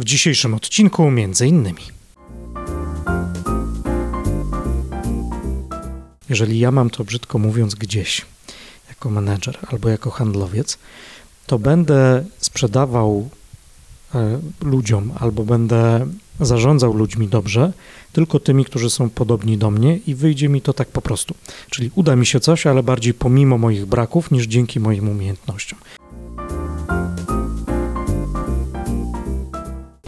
W dzisiejszym odcinku między innymi. Jeżeli ja mam to brzydko mówiąc gdzieś, jako menedżer albo jako handlowiec, to będę sprzedawał e, ludziom albo będę zarządzał ludźmi dobrze, tylko tymi, którzy są podobni do mnie i wyjdzie mi to tak po prostu. Czyli uda mi się coś, ale bardziej pomimo moich braków niż dzięki moim umiejętnościom.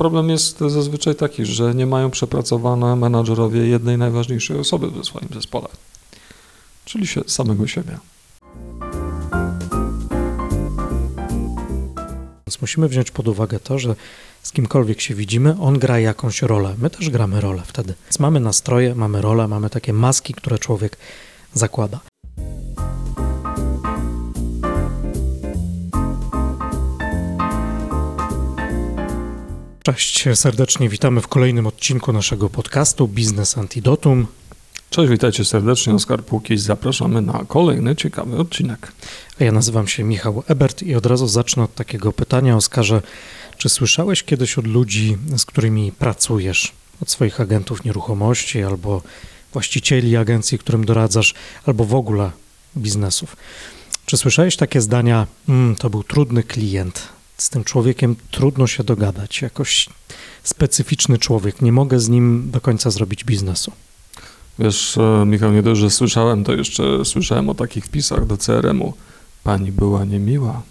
Problem jest zazwyczaj taki, że nie mają przepracowane menadżerowie jednej najważniejszej osoby w swoim zespole, czyli się, samego siebie. Musimy wziąć pod uwagę to, że z kimkolwiek się widzimy, on gra jakąś rolę. My też gramy rolę wtedy. Więc mamy nastroje, mamy rolę, mamy takie maski, które człowiek zakłada. Cześć, serdecznie witamy w kolejnym odcinku naszego podcastu Biznes Antidotum. Cześć, witajcie serdecznie. Oskar Płukiś. Zapraszamy na kolejny ciekawy odcinek. A ja nazywam się Michał Ebert i od razu zacznę od takiego pytania, Oskarze. Czy słyszałeś kiedyś od ludzi, z którymi pracujesz, od swoich agentów nieruchomości albo właścicieli agencji, którym doradzasz, albo w ogóle biznesów? Czy słyszałeś takie zdania, mmm, to był trudny klient, z tym człowiekiem trudno się dogadać, jakoś specyficzny człowiek, nie mogę z nim do końca zrobić biznesu? Wiesz, e, Michał, nie dość, że słyszałem, to jeszcze słyszałem o takich wpisach do CRM-u. Pani była niemiła.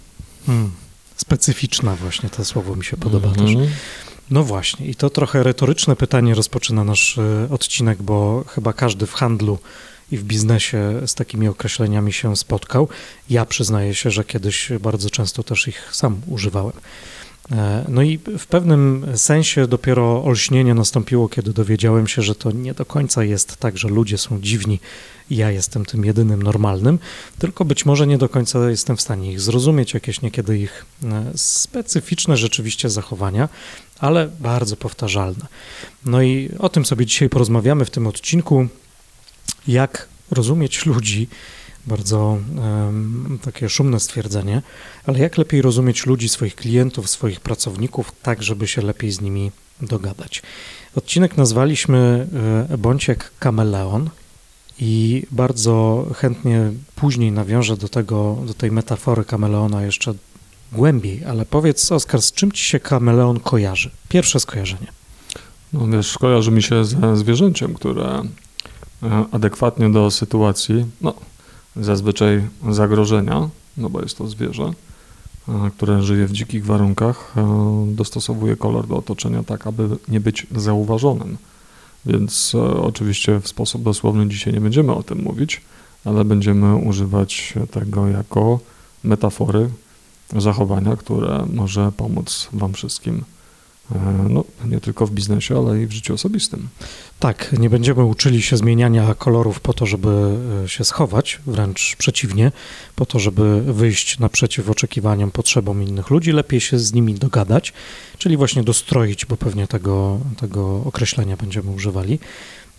Hmm. Specyficzna właśnie, to słowo mi się podoba Mhm. też. No właśnie, i to trochę retoryczne pytanie rozpoczyna nasz e, odcinek, bo chyba każdy w handlu i w biznesie z takimi określeniami się spotkał. Ja przyznaję się, że kiedyś bardzo często też ich sam używałem. E, No i w pewnym sensie dopiero olśnienie nastąpiło, kiedy dowiedziałem się, że to nie do końca jest tak, że ludzie są dziwni i ja jestem tym jedynym normalnym, tylko być może nie do końca jestem w stanie ich zrozumieć, jakieś niekiedy ich e, specyficzne rzeczywiście zachowania, ale bardzo powtarzalne. No i o tym sobie dzisiaj porozmawiamy w tym odcinku, jak rozumieć ludzi, bardzo em, takie szumne stwierdzenie, ale jak lepiej rozumieć ludzi, swoich klientów, swoich pracowników, tak żeby się lepiej z nimi dogadać. Odcinek nazwaliśmy e, jak kameleon i bardzo chętnie później nawiążę do tego, do tej metafory kameleona jeszcze głębiej, ale powiedz Oskar, z czym ci się kameleon kojarzy? Pierwsze skojarzenie. No wiesz, kojarzy mi się ze zwierzęciem, które adekwatnie do sytuacji, no zazwyczaj zagrożenia, no bo jest to zwierzę, e, które żyje w dzikich warunkach, e, dostosowuje kolor do otoczenia tak, aby nie być zauważonym. Więc e, oczywiście w sposób dosłowny dzisiaj nie będziemy o tym mówić, ale będziemy używać tego jako metafory zachowania, które może pomóc Wam wszystkim, e, no nie tylko w biznesie, ale i w życiu osobistym. Tak, nie będziemy uczyli się zmieniania kolorów po to, żeby e, się schować, wręcz przeciwnie, po to, żeby wyjść naprzeciw oczekiwaniom, potrzebom innych ludzi, lepiej się z nimi dogadać, czyli właśnie dostroić, bo pewnie tego, tego określenia będziemy używali.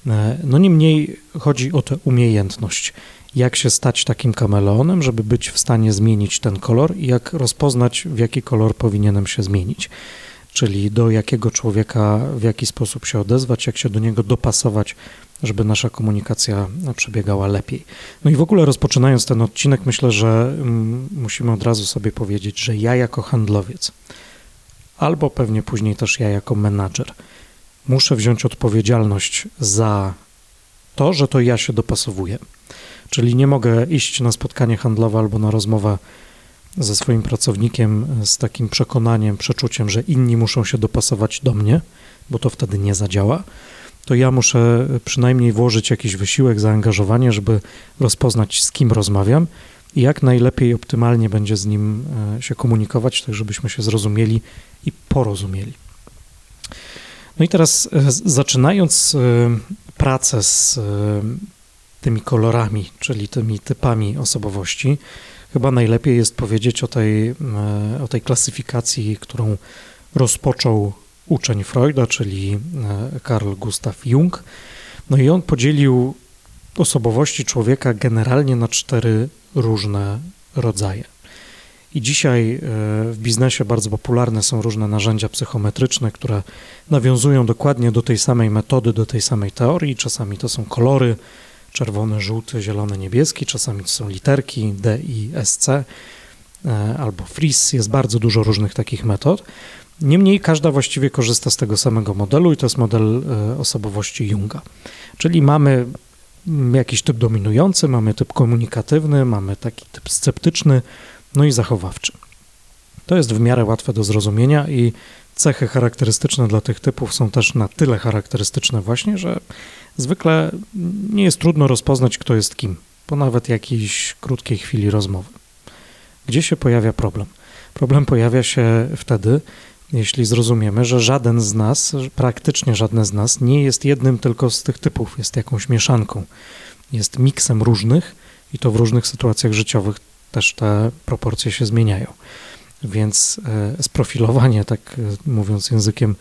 E, No niemniej chodzi o tę umiejętność, jak się stać takim kameleonem, żeby być w stanie zmienić ten kolor i jak rozpoznać, w jaki kolor powinienem się zmienić czyli do jakiego człowieka, w jaki sposób się odezwać, jak się do niego dopasować, żeby nasza komunikacja przebiegała lepiej. No i w ogóle rozpoczynając ten odcinek, myślę, że mm, musimy od razu sobie powiedzieć, że ja jako handlowiec, albo pewnie później też ja jako menadżer, muszę wziąć odpowiedzialność za to, że to ja się dopasowuję. Czyli nie mogę iść na spotkanie handlowe albo na rozmowę ze swoim pracownikiem z takim przekonaniem, przeczuciem, że inni muszą się dopasować do mnie, bo to wtedy nie zadziała, to ja muszę przynajmniej włożyć jakiś wysiłek, zaangażowanie, żeby rozpoznać, z kim rozmawiam i jak najlepiej, optymalnie będzie z nim e, się komunikować, tak żebyśmy się zrozumieli i porozumieli. No i teraz e, zaczynając e, pracę z e, tymi kolorami, czyli tymi typami osobowości, chyba najlepiej jest powiedzieć o tej, e, o tej klasyfikacji, którą rozpoczął uczeń Freuda, czyli e, Carl Gustav Jung. No i on podzielił osobowości człowieka generalnie na cztery różne rodzaje. I dzisiaj e, w biznesie bardzo popularne są różne narzędzia psychometryczne, które nawiązują dokładnie do tej samej metody, do tej samej teorii. Czasami to są kolory czerwony, żółty, zielony, niebieski, czasami to są literki D, I, S, C e, albo FRIS. Jest bardzo dużo różnych takich metod. Niemniej każda właściwie korzysta z tego samego modelu i to jest model e, osobowości Junga. Czyli mamy jakiś typ dominujący, mamy typ komunikatywny, mamy taki typ sceptyczny, no i zachowawczy. To jest w miarę łatwe do zrozumienia i cechy charakterystyczne dla tych typów są też na tyle charakterystyczne właśnie, że zwykle nie jest trudno rozpoznać, kto jest kim, po nawet jakiejś krótkiej chwili rozmowy. Gdzie się pojawia problem? Problem pojawia się wtedy, jeśli zrozumiemy, że żaden z nas, praktycznie żadne z nas, nie jest jednym tylko z tych typów, jest jakąś mieszanką, jest miksem różnych i to w różnych sytuacjach życiowych też te proporcje się zmieniają. Więc e, sprofilowanie, tak e, mówiąc językiem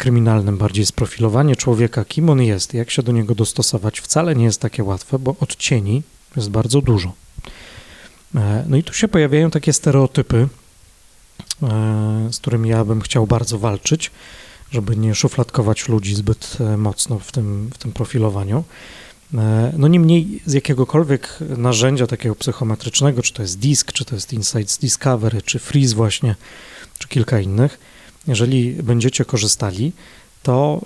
kryminalnym, bardziej sprofilowanie człowieka, kim on jest, jak się do niego dostosować, wcale nie jest takie łatwe, bo odcieni jest bardzo dużo. E, no i tu się pojawiają takie stereotypy, z którymi ja bym chciał bardzo walczyć, żeby nie szufladkować ludzi zbyt mocno w tym, w tym profilowaniu. E, no niemniej z jakiegokolwiek narzędzia takiego psychometrycznego, czy to jest DISC, czy to jest Insights Discovery, czy Freeze właśnie, czy kilka innych, jeżeli będziecie korzystali, to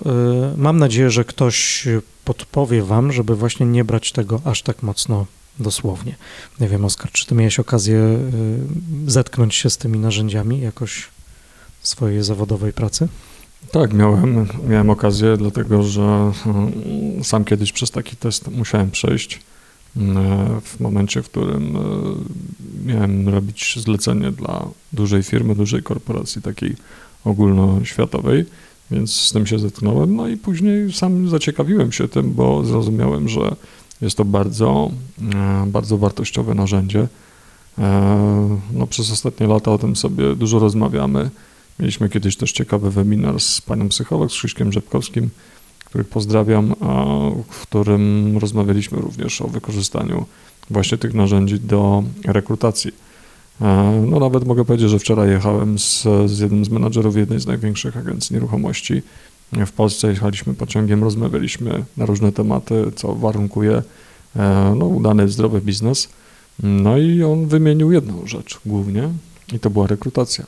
y, mam nadzieję, że ktoś podpowie wam, żeby właśnie nie brać tego aż tak mocno dosłownie. Nie wiem, Oskar, czy ty miałeś okazję y, zetknąć się z tymi narzędziami jakoś w swojej zawodowej pracy? Tak, miałem, miałem okazję, dlatego że mm, sam kiedyś przez taki test musiałem przejść w momencie, w którym miałem robić zlecenie dla dużej firmy, dużej korporacji, takiej ogólnoświatowej, więc z tym się zetknąłem. No i później sam zaciekawiłem się tym, bo zrozumiałem, że jest to bardzo, e, bardzo wartościowe narzędzie. E, no, przez ostatnie lata o tym sobie dużo rozmawiamy. Mieliśmy kiedyś też ciekawy webinar z panią psycholog, z Krzyśkiem Rzepkowskim, których pozdrawiam, w którym rozmawialiśmy również o wykorzystaniu właśnie tych narzędzi do rekrutacji. E, no nawet mogę powiedzieć, że wczoraj jechałem z, z jednym z menadżerów jednej z największych agencji nieruchomości w Polsce. Jechaliśmy pociągiem, rozmawialiśmy na różne tematy, co warunkuje e, no, udany, zdrowy biznes. No i on wymienił jedną rzecz głównie i to była rekrutacja.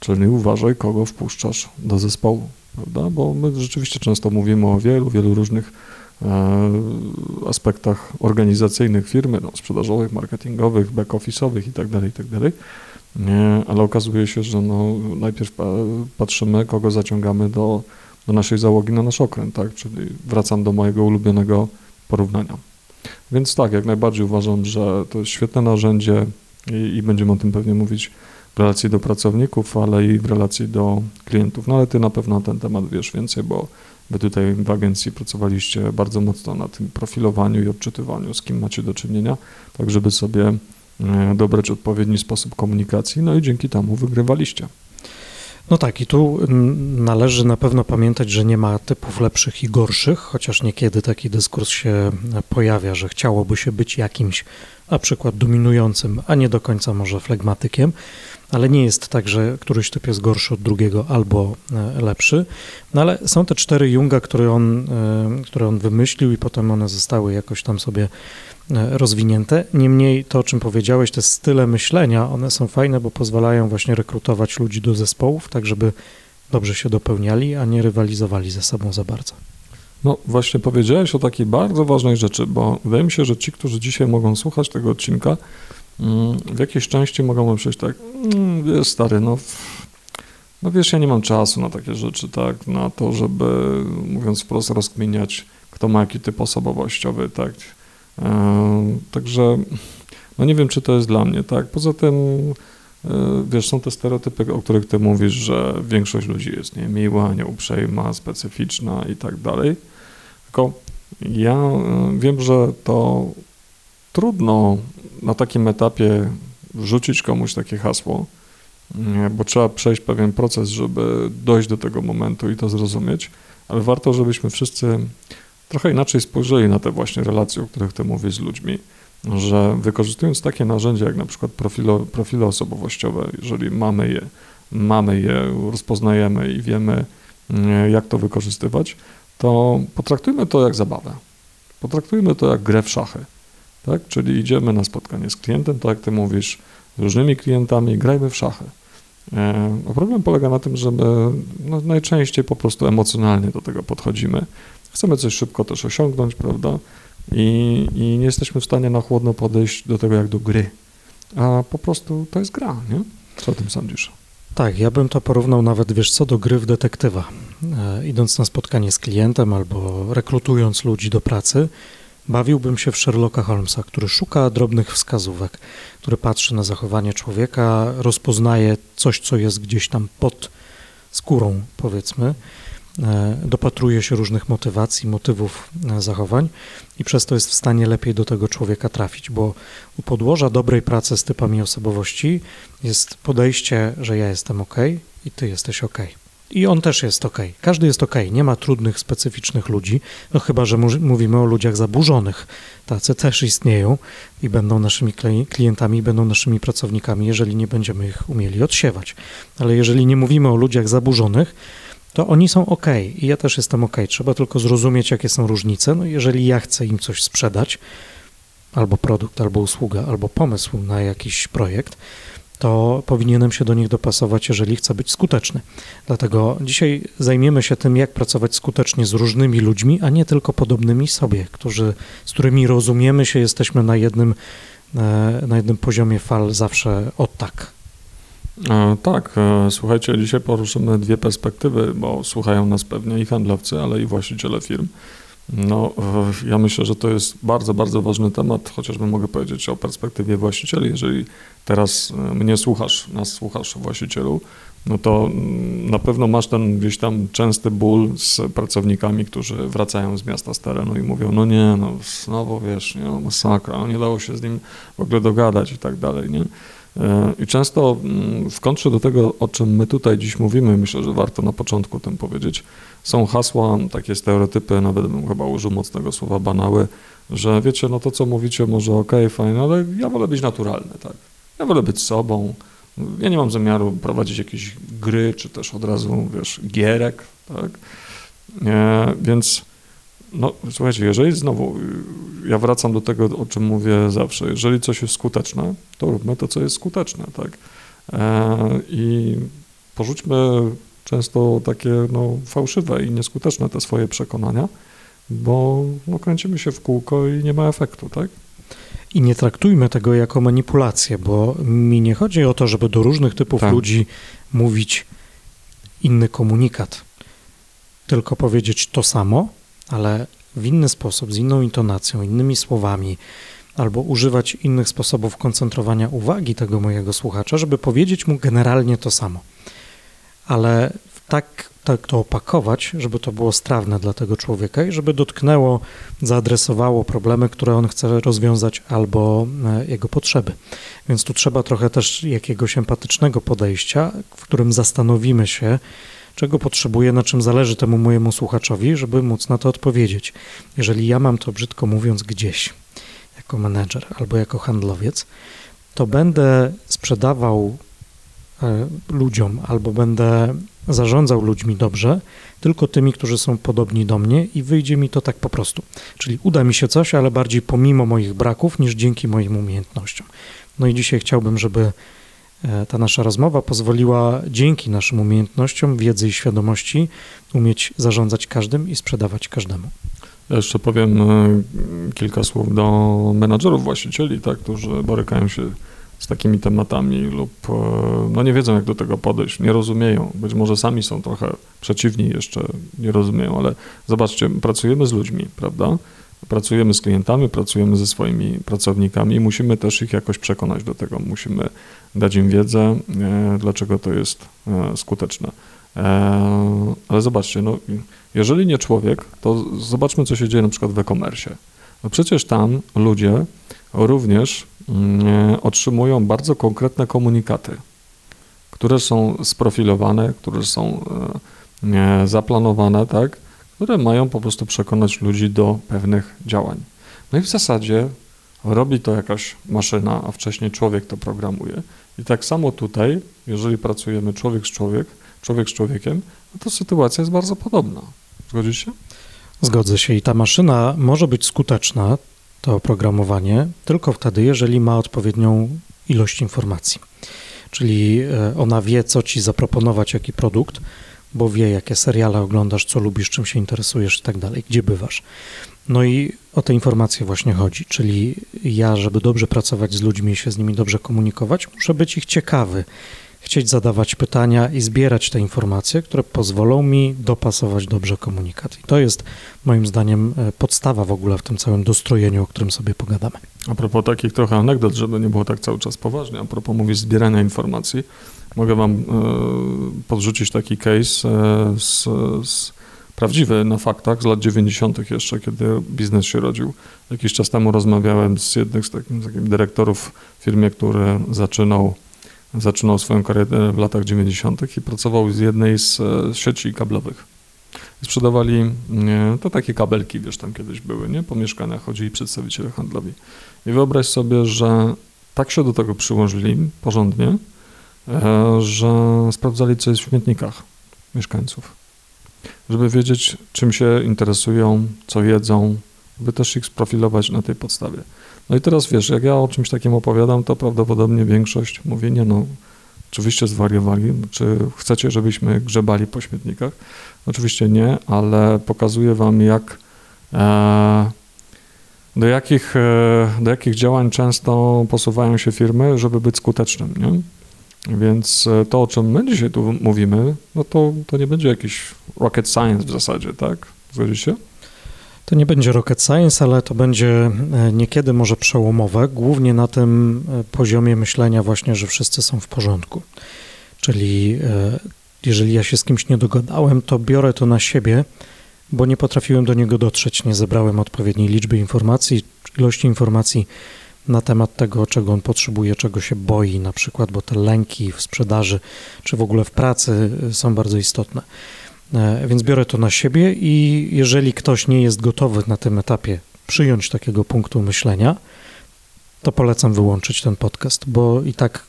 Czyli uważaj, kogo wpuszczasz do zespołu, prawda? Bo my rzeczywiście często mówimy o wielu, wielu różnych aspektach organizacyjnych firmy, no, sprzedażowych, marketingowych, back-office'owych itd., tak itd., tak ale okazuje się, że no, najpierw patrzymy, kogo zaciągamy do, do naszej załogi na nasz okręt, tak? Czyli wracam do mojego ulubionego porównania. Więc tak, jak najbardziej uważam, że to jest świetne narzędzie i, i będziemy o tym pewnie mówić w relacji do pracowników, ale i w relacji do klientów. No ale ty na pewno na ten temat wiesz więcej, bo wy tutaj w agencji pracowaliście bardzo mocno na tym profilowaniu i odczytywaniu, z kim macie do czynienia, tak żeby sobie e, dobrać odpowiedni sposób komunikacji, no i dzięki temu wygrywaliście. No tak, i tu mm, należy na pewno pamiętać, że nie ma typów lepszych i gorszych, chociaż niekiedy taki dyskurs się pojawia, że chciałoby się być jakimś na przykład dominującym, a nie do końca może flegmatykiem ale nie jest tak, że któryś typ jest gorszy od drugiego albo e, lepszy. No ale są te cztery Junga, które on, e, które on wymyślił i potem one zostały jakoś tam sobie e, rozwinięte. Niemniej to, o czym powiedziałeś, te style myślenia, one są fajne, bo pozwalają właśnie rekrutować ludzi do zespołów, tak żeby dobrze się dopełniali, a nie rywalizowali ze sobą za bardzo. No właśnie powiedziałeś o takiej bardzo ważnej rzeczy, bo wydaje mi się, że ci, którzy dzisiaj mogą słuchać tego odcinka, Mm, w jakiejś części mogą myśleć tak, mm, wiesz stary, no, no wiesz, ja nie mam czasu na takie rzeczy, tak, na to, żeby, mówiąc wprost, rozkminiać, kto ma jaki typ osobowościowy, tak, e, także, no nie wiem, czy to jest dla mnie, tak, poza tym, e, wiesz, są te stereotypy, o których ty mówisz, że większość ludzi jest niemiła, nieuprzejma, specyficzna i tak dalej, tylko ja e, wiem, że to trudno na takim etapie wrzucić komuś takie hasło, bo trzeba przejść pewien proces, żeby dojść do tego momentu i to zrozumieć, ale warto, żebyśmy wszyscy trochę inaczej spojrzeli na te właśnie relacje, o których ty mówisz z ludźmi. że wykorzystując takie narzędzia jak na przykład profilo, profile osobowościowe, jeżeli mamy je, mamy je, rozpoznajemy i wiemy, jak to wykorzystywać, to potraktujmy to jak zabawę. Potraktujmy to jak grę w szachy. Tak? Czyli idziemy na spotkanie z klientem, tak jak ty mówisz, z różnymi klientami, grajmy w szachy. E, a problem polega na tym, że my no, najczęściej po prostu emocjonalnie do tego podchodzimy. Chcemy coś szybko też osiągnąć, prawda? I, I nie jesteśmy w stanie na chłodno podejść do tego jak do gry. A po prostu to jest gra, nie? Co o tym sądzisz? Tak, ja bym to porównał nawet, wiesz co, do gry w detektywa. E, idąc na spotkanie z klientem albo rekrutując ludzi do pracy, bawiłbym się w Sherlocka Holmesa, który szuka drobnych wskazówek, który patrzy na zachowanie człowieka, rozpoznaje coś, co jest gdzieś tam pod skórą, powiedzmy, dopatruje się różnych motywacji, motywów e, zachowań i przez to jest w stanie lepiej do tego człowieka trafić, bo u podłoża dobrej pracy z typami osobowości jest podejście, że ja jestem ok i ty jesteś ok. I on też jest ok. Każdy jest ok. Nie ma trudnych, specyficznych ludzi, no chyba, że mówimy o ludziach zaburzonych. Tacy też istnieją i będą naszymi klientami, będą naszymi pracownikami, jeżeli nie będziemy ich umieli odsiewać. Ale jeżeli nie mówimy o ludziach zaburzonych, to oni są ok i ja też jestem ok. Trzeba tylko zrozumieć, jakie są różnice. No jeżeli ja chcę im coś sprzedać, albo produkt, albo usługa, albo pomysł na jakiś projekt, to powinienem się do nich dopasować, jeżeli chcę być skuteczny. Dlatego dzisiaj zajmiemy się tym, jak pracować skutecznie z różnymi ludźmi, a nie tylko podobnymi sobie, którzy, z którymi rozumiemy się, jesteśmy na jednym, e, na jednym poziomie fal zawsze od tak. E, tak, e, słuchajcie, dzisiaj poruszymy dwie perspektywy, bo słuchają nas pewnie i handlowcy, ale i właściciele firm. No, ja myślę, że to jest bardzo, bardzo ważny temat, chociażby mogę powiedzieć o perspektywie właścicieli. Jeżeli teraz e, mnie słuchasz, nas słuchasz, właścicielu, no to mm, na pewno masz ten gdzieś tam częsty ból z pracownikami, którzy wracają z miasta z terenu i mówią, no nie, no znowu wiesz, nie, no masakra, no nie dało się z nim w ogóle dogadać i tak dalej, nie? E, I często mm, w kontrze do tego, o czym my tutaj dziś mówimy, myślę, że warto na początku o tym powiedzieć, są hasła, takie stereotypy, nawet bym chyba użył mocnego słowa banały, że wiecie, no to co mówicie może okej, okay, fajne, ale ja wolę być naturalny, tak. Ja wolę być sobą, ja nie mam zamiaru prowadzić jakiejś gry, czy też od razu, wiesz, gierek, tak. E, więc no, słuchajcie, jeżeli znowu, y, ja wracam do tego, o czym mówię zawsze, jeżeli coś jest skuteczne, to róbmy to, co jest skuteczne, tak? E, I porzućmy często takie no, fałszywe i nieskuteczne te swoje przekonania, bo no, kręcimy się w kółko i nie ma efektu, tak? I nie traktujmy tego jako manipulację, bo mi nie chodzi o to, żeby do różnych typów tak. ludzi mówić inny komunikat, tylko powiedzieć to samo, ale w inny sposób, z inną intonacją, innymi słowami, albo używać innych sposobów koncentrowania uwagi tego mojego słuchacza, żeby powiedzieć mu generalnie to samo. Ale tak, tak to opakować, żeby to było strawne dla tego człowieka i żeby dotknęło, zaadresowało problemy, które on chce rozwiązać albo e, jego potrzeby. Więc tu trzeba trochę też jakiegoś empatycznego podejścia, w którym zastanowimy się, czego potrzebuję, na czym zależy temu mojemu słuchaczowi, żeby móc na to odpowiedzieć. Jeżeli ja mam to brzydko mówiąc gdzieś, jako menedżer albo jako handlowiec, to będę sprzedawał e, ludziom albo będę zarządzał ludźmi dobrze, tylko tymi, którzy są podobni do mnie i wyjdzie mi to tak po prostu. Czyli uda mi się coś, ale bardziej pomimo moich braków niż dzięki moim umiejętnościom. No i dzisiaj chciałbym, żeby ta nasza rozmowa pozwoliła dzięki naszym umiejętnościom, wiedzy i świadomości umieć zarządzać każdym i sprzedawać każdemu. Ja jeszcze powiem e, kilka słów do menadżerów, właścicieli, tak, którzy borykają się z takimi tematami lub e, no nie wiedzą, jak do tego podejść, nie rozumieją. Być może sami są trochę przeciwni, jeszcze nie rozumieją, ale zobaczcie, pracujemy z ludźmi, prawda? Pracujemy z klientami, pracujemy ze swoimi pracownikami i musimy też ich jakoś przekonać do tego. Musimy dać im wiedzę, e, dlaczego to jest e, skuteczne. E, ale zobaczcie, no, jeżeli nie człowiek, to zobaczmy, co się dzieje na przykład w e-commerce. No przecież tam ludzie również mm, otrzymują bardzo konkretne komunikaty, które są sprofilowane, które są zaplanowane, tak? Które mają po prostu przekonać ludzi do pewnych działań. No i w zasadzie robi to jakaś maszyna, a wcześniej człowiek to programuje. I tak samo tutaj, jeżeli pracujemy człowiek z człowiek, człowiek z człowiekiem, no to sytuacja jest bardzo podobna. Zgodzisz się? Zgodzę się i ta maszyna może być skuteczna, to oprogramowanie, tylko wtedy, jeżeli ma odpowiednią ilość informacji. Czyli e, ona wie, co ci zaproponować, jaki produkt, bo wie, jakie seriale oglądasz, co lubisz, czym się interesujesz i tak dalej, gdzie bywasz. No i o te informacje właśnie chodzi, czyli ja, żeby dobrze pracować z ludźmi i się z nimi dobrze komunikować, muszę być ich ciekawy, chcieć zadawać pytania i zbierać te informacje, które pozwolą mi dopasować dobrze komunikat. I to jest moim zdaniem e, podstawa w ogóle w tym całym dostrojeniu, o którym sobie pogadamy. A propos takich trochę anegdot, żeby nie było tak cały czas poważnie, a propos mówisz zbierania informacji, mogę wam e, podrzucić taki case e, z, z prawdziwy na faktach z lat 90. jeszcze, kiedy biznes się rodził. Jakiś czas temu rozmawiałem z jednym z takich, z takich dyrektorów w firmie, który zaczynał Zaczynał swoją karierę w latach 90. i pracował z jednej z e, sieci kablowych. Sprzedawali nie, to takie kabelki, wiesz, tam kiedyś były, nie? Po mieszkaniach chodzili przedstawiciele handlowi. I wyobraź sobie, że tak się do tego przyłożyli porządnie, że sprawdzali, co jest w śmietnikach mieszkańców. Żeby wiedzieć, czym się interesują, co jedzą, by też ich sprofilować na tej podstawie. No i teraz wiesz, jak ja o czymś takim opowiadam, to prawdopodobnie większość mówi, nie no, oczywiście zwariowali, czy chcecie, żebyśmy grzebali po śmietnikach? Oczywiście nie, ale pokazuję wam, jak e, do jakich, e, do jakich działań często posuwają się firmy, żeby być skutecznym, nie? Więc e, to, o czym my dzisiaj tu mówimy, no to, to nie będzie jakiś rocket science w zasadzie, tak? Zgodzisz się? To nie będzie rocket science, ale to będzie e, niekiedy może przełomowe, głównie na tym e, poziomie myślenia właśnie, że wszyscy są w porządku. Czyli jeżeli ja się z kimś nie dogadałem, to biorę to na siebie, bo nie potrafiłem do niego dotrzeć, nie zebrałem odpowiedniej liczby informacji, ilości informacji na temat tego, czego on potrzebuje, czego się boi, na przykład, bo te lęki w sprzedaży czy w ogóle w pracy są bardzo istotne. E, więc biorę to na siebie i jeżeli ktoś nie jest gotowy na tym etapie przyjąć takiego punktu myślenia, to polecam wyłączyć ten podcast, bo i tak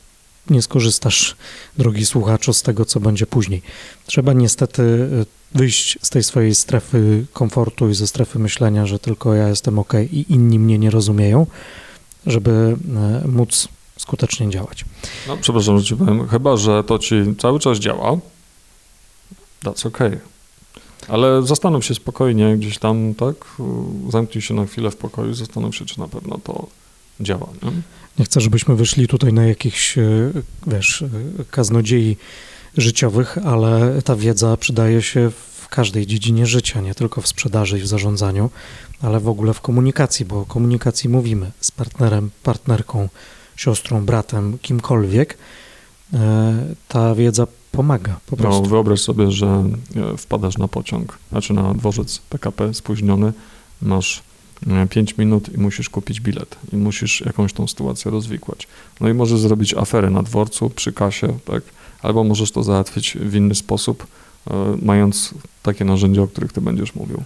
nie skorzystasz, drogi słuchaczu, z tego, co będzie później. Trzeba niestety e, wyjść z tej swojej strefy komfortu i ze strefy myślenia, że tylko ja jestem ok i inni mnie nie rozumieją, żeby e, móc skutecznie działać. No, przepraszam, że ci powiem, chyba, że to ci cały czas działa, That's okay. Ale zastanów się spokojnie gdzieś tam, tak? Zamknij się na chwilę w pokoju, zastanów się, czy na pewno to działa. Nie, nie chcę, żebyśmy wyszli tutaj na jakichś, e, wiesz, e, kaznodziei życiowych, ale ta wiedza przydaje się w każdej dziedzinie życia, nie tylko w sprzedaży i w zarządzaniu, ale w ogóle w komunikacji, bo o komunikacji mówimy z partnerem, partnerką, siostrą, bratem, kimkolwiek. E, ta wiedza pomaga po no, prostu. No, wyobraź sobie, że e, wpadasz na pociąg, znaczy na dworzec PKP spóźniony, masz 5 e, minut i musisz kupić bilet i musisz jakąś tą sytuację rozwikłać. No i możesz zrobić aferę na dworcu, przy kasie, tak? Albo możesz to załatwić w inny sposób, mając takie narzędzia, o których ty będziesz mówił.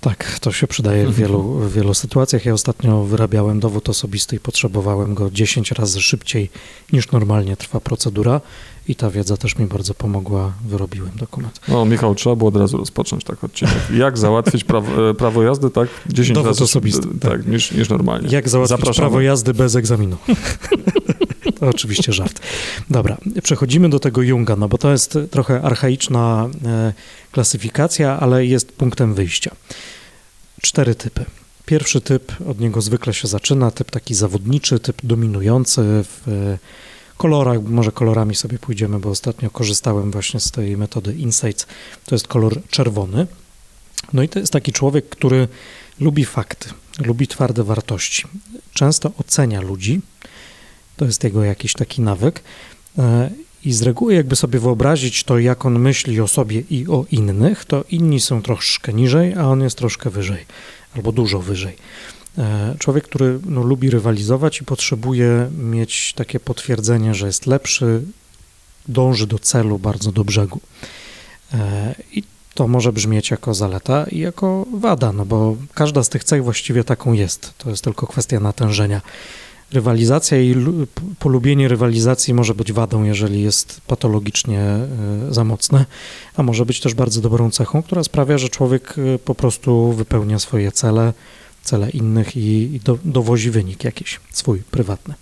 Tak, to się przydaje w wielu, w wielu sytuacjach. Ja ostatnio wyrabiałem dowód osobisty i potrzebowałem go 10 razy szybciej niż normalnie trwa procedura i ta wiedza też mi bardzo pomogła, wyrobiłem dokument. No Michał, trzeba było od razu rozpocząć tak odcinek. Jak załatwić prawo, e, prawo jazdy tak 10 dowód razy osobisty, tak, tak, niż, niż normalnie. Jak załatwić Zapraszamy. prawo jazdy bez egzaminu. To oczywiście żart. Dobra, przechodzimy do tego Junga, no bo to jest trochę archaiczna e, klasyfikacja, ale jest punktem wyjścia. Cztery typy. Pierwszy typ, od niego zwykle się zaczyna, typ taki zawodniczy, typ dominujący w e, kolorach, może kolorami sobie pójdziemy, bo ostatnio korzystałem właśnie z tej metody Insights. To jest kolor czerwony. No i to jest taki człowiek, który lubi fakty, lubi twarde wartości. Często ocenia ludzi, to jest jego jakiś taki nawyk. E, I z reguły, jakby sobie wyobrazić to, jak on myśli o sobie i o innych, to inni są troszkę niżej, a on jest troszkę wyżej, albo dużo wyżej. E, człowiek, który no, lubi rywalizować i potrzebuje mieć takie potwierdzenie, że jest lepszy, dąży do celu, bardzo do brzegu. E, I to może brzmieć jako zaleta i jako wada, no bo każda z tych cech właściwie taką jest. To jest tylko kwestia natężenia. Rywalizacja i polubienie rywalizacji może być wadą, jeżeli jest patologicznie e, za mocne, a może być też bardzo dobrą cechą, która sprawia, że człowiek e, po prostu wypełnia swoje cele, cele innych i, do, dowozi wynik jakiś swój, prywatny.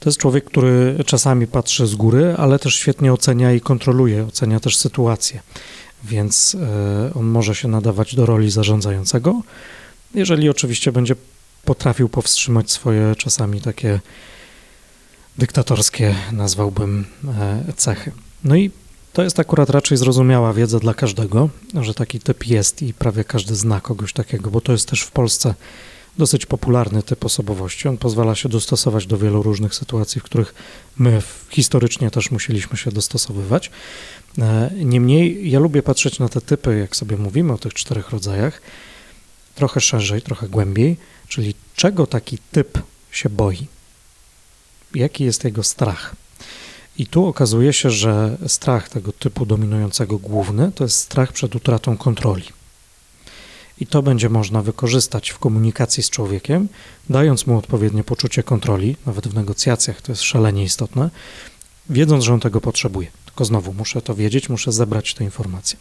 To jest człowiek, który czasami patrzy z góry, ale też świetnie ocenia i kontroluje, ocenia też sytuację, więc e, on może się nadawać do roli zarządzającego, jeżeli oczywiście będzie potrafił powstrzymać swoje czasami takie dyktatorskie, nazwałbym, e, cechy. No i to jest akurat raczej zrozumiała wiedza dla każdego, że taki typ jest i prawie każdy zna kogoś takiego, bo to jest też w Polsce dosyć popularny typ osobowości. On pozwala się dostosować do wielu różnych sytuacji, w których my historycznie też musieliśmy się dostosowywać. E, niemniej ja lubię patrzeć na te typy, jak sobie mówimy o tych czterech rodzajach, trochę szerzej, trochę głębiej, czyli czego taki typ się boi, jaki jest jego strach. I tu okazuje się, że strach tego typu dominującego główny to jest strach przed utratą kontroli. I to będzie można wykorzystać w komunikacji z człowiekiem, dając mu odpowiednie poczucie kontroli, nawet w negocjacjach to jest szalenie istotne, wiedząc, że on tego potrzebuje. Tylko znowu muszę to wiedzieć, muszę zebrać te informacje.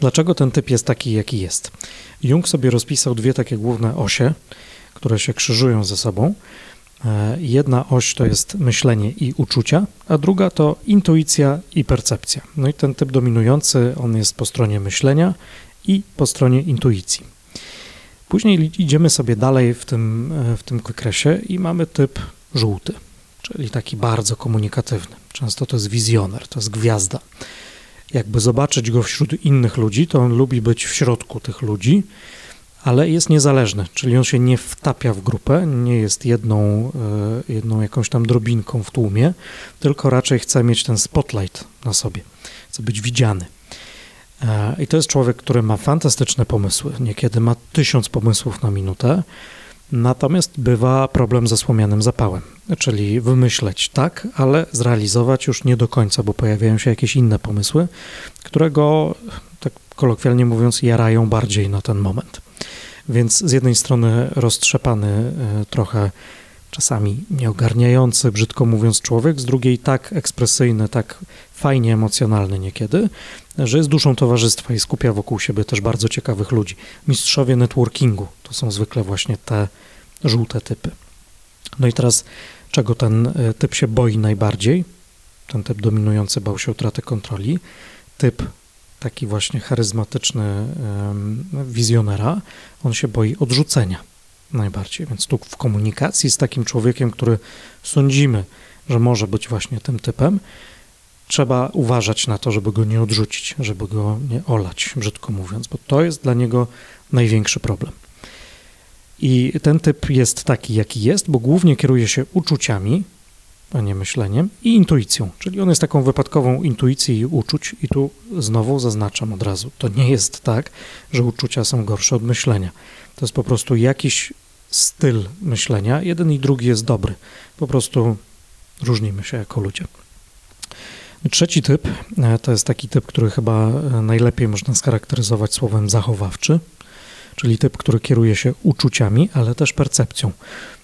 Dlaczego ten typ jest taki, jaki jest? Jung sobie rozpisał dwie takie główne osie, które się krzyżują ze sobą. E, jedna oś to jest myślenie i uczucia, a druga to intuicja i percepcja. No i ten typ dominujący, on jest po stronie myślenia i po stronie intuicji. Później idziemy sobie dalej w tym, e, w tym wykresie i mamy typ żółty, czyli taki bardzo komunikatywny. Często to jest wizjoner, to jest gwiazda jakby zobaczyć go wśród innych ludzi, to on lubi być w środku tych ludzi, ale jest niezależny, czyli on się nie wtapia w grupę, nie jest jedną, e, jedną jakąś tam drobinką w tłumie, tylko raczej chce mieć ten spotlight na sobie, chce być widziany. E, I to jest człowiek, który ma fantastyczne pomysły, niekiedy ma tysiąc pomysłów na minutę, Natomiast bywa problem ze słomianym zapałem, czyli wymyśleć tak, ale zrealizować już nie do końca, bo pojawiają się jakieś inne pomysły, które go, tak kolokwialnie mówiąc, jarają bardziej na ten moment. Więc z jednej strony roztrzepany e, trochę czasami nieogarniający, brzydko mówiąc, człowiek, z drugiej tak ekspresyjny, tak fajnie emocjonalny niekiedy, że jest duszą towarzystwa i skupia wokół siebie też bardzo ciekawych ludzi. Mistrzowie networkingu to są zwykle właśnie te żółte typy. No i teraz, czego ten e, typ się boi najbardziej? Ten typ dominujący bał się utraty kontroli. Typ taki właśnie charyzmatyczny wizjonera, on się boi odrzucenia najbardziej. Więc tu w komunikacji z takim człowiekiem, który sądzimy, że może być właśnie tym typem, trzeba uważać na to, żeby go nie odrzucić, żeby go nie olać, brzydko mówiąc, bo to jest dla niego największy problem. I ten typ jest taki, jaki jest, bo głównie kieruje się uczuciami, a nie myśleniem, i intuicją, czyli on jest taką wypadkową intuicji i uczuć, i tu znowu zaznaczam od razu, to nie jest tak, że uczucia są gorsze od myślenia. To jest po prostu jakiś styl myślenia. Jeden i drugi jest dobry. Po prostu różnimy się jako ludzie. Trzeci typ e, to jest taki typ, który chyba e, najlepiej można scharakteryzować słowem zachowawczy, czyli typ, który kieruje się uczuciami, ale też percepcją.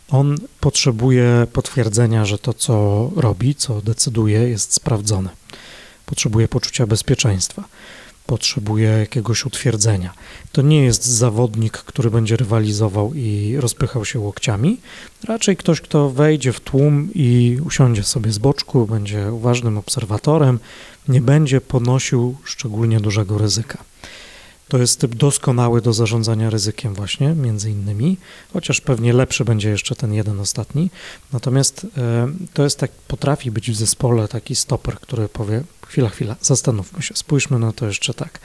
On potrzebuje potwierdzenia, że to, co robi, co decyduje, jest sprawdzone. Potrzebuje poczucia bezpieczeństwa potrzebuje jakiegoś utwierdzenia. To nie jest zawodnik, który będzie rywalizował i rozpychał się łokciami, raczej ktoś, kto wejdzie w tłum i usiądzie sobie z boczku, będzie uważnym obserwatorem, nie będzie ponosił szczególnie dużego ryzyka. To jest typ doskonały do zarządzania ryzykiem właśnie, między innymi, chociaż pewnie lepszy będzie jeszcze ten jeden ostatni. Natomiast e, to jest tak, potrafi być w zespole taki stoper, który powie, chwila, chwila, zastanówmy się, spójrzmy na to jeszcze tak.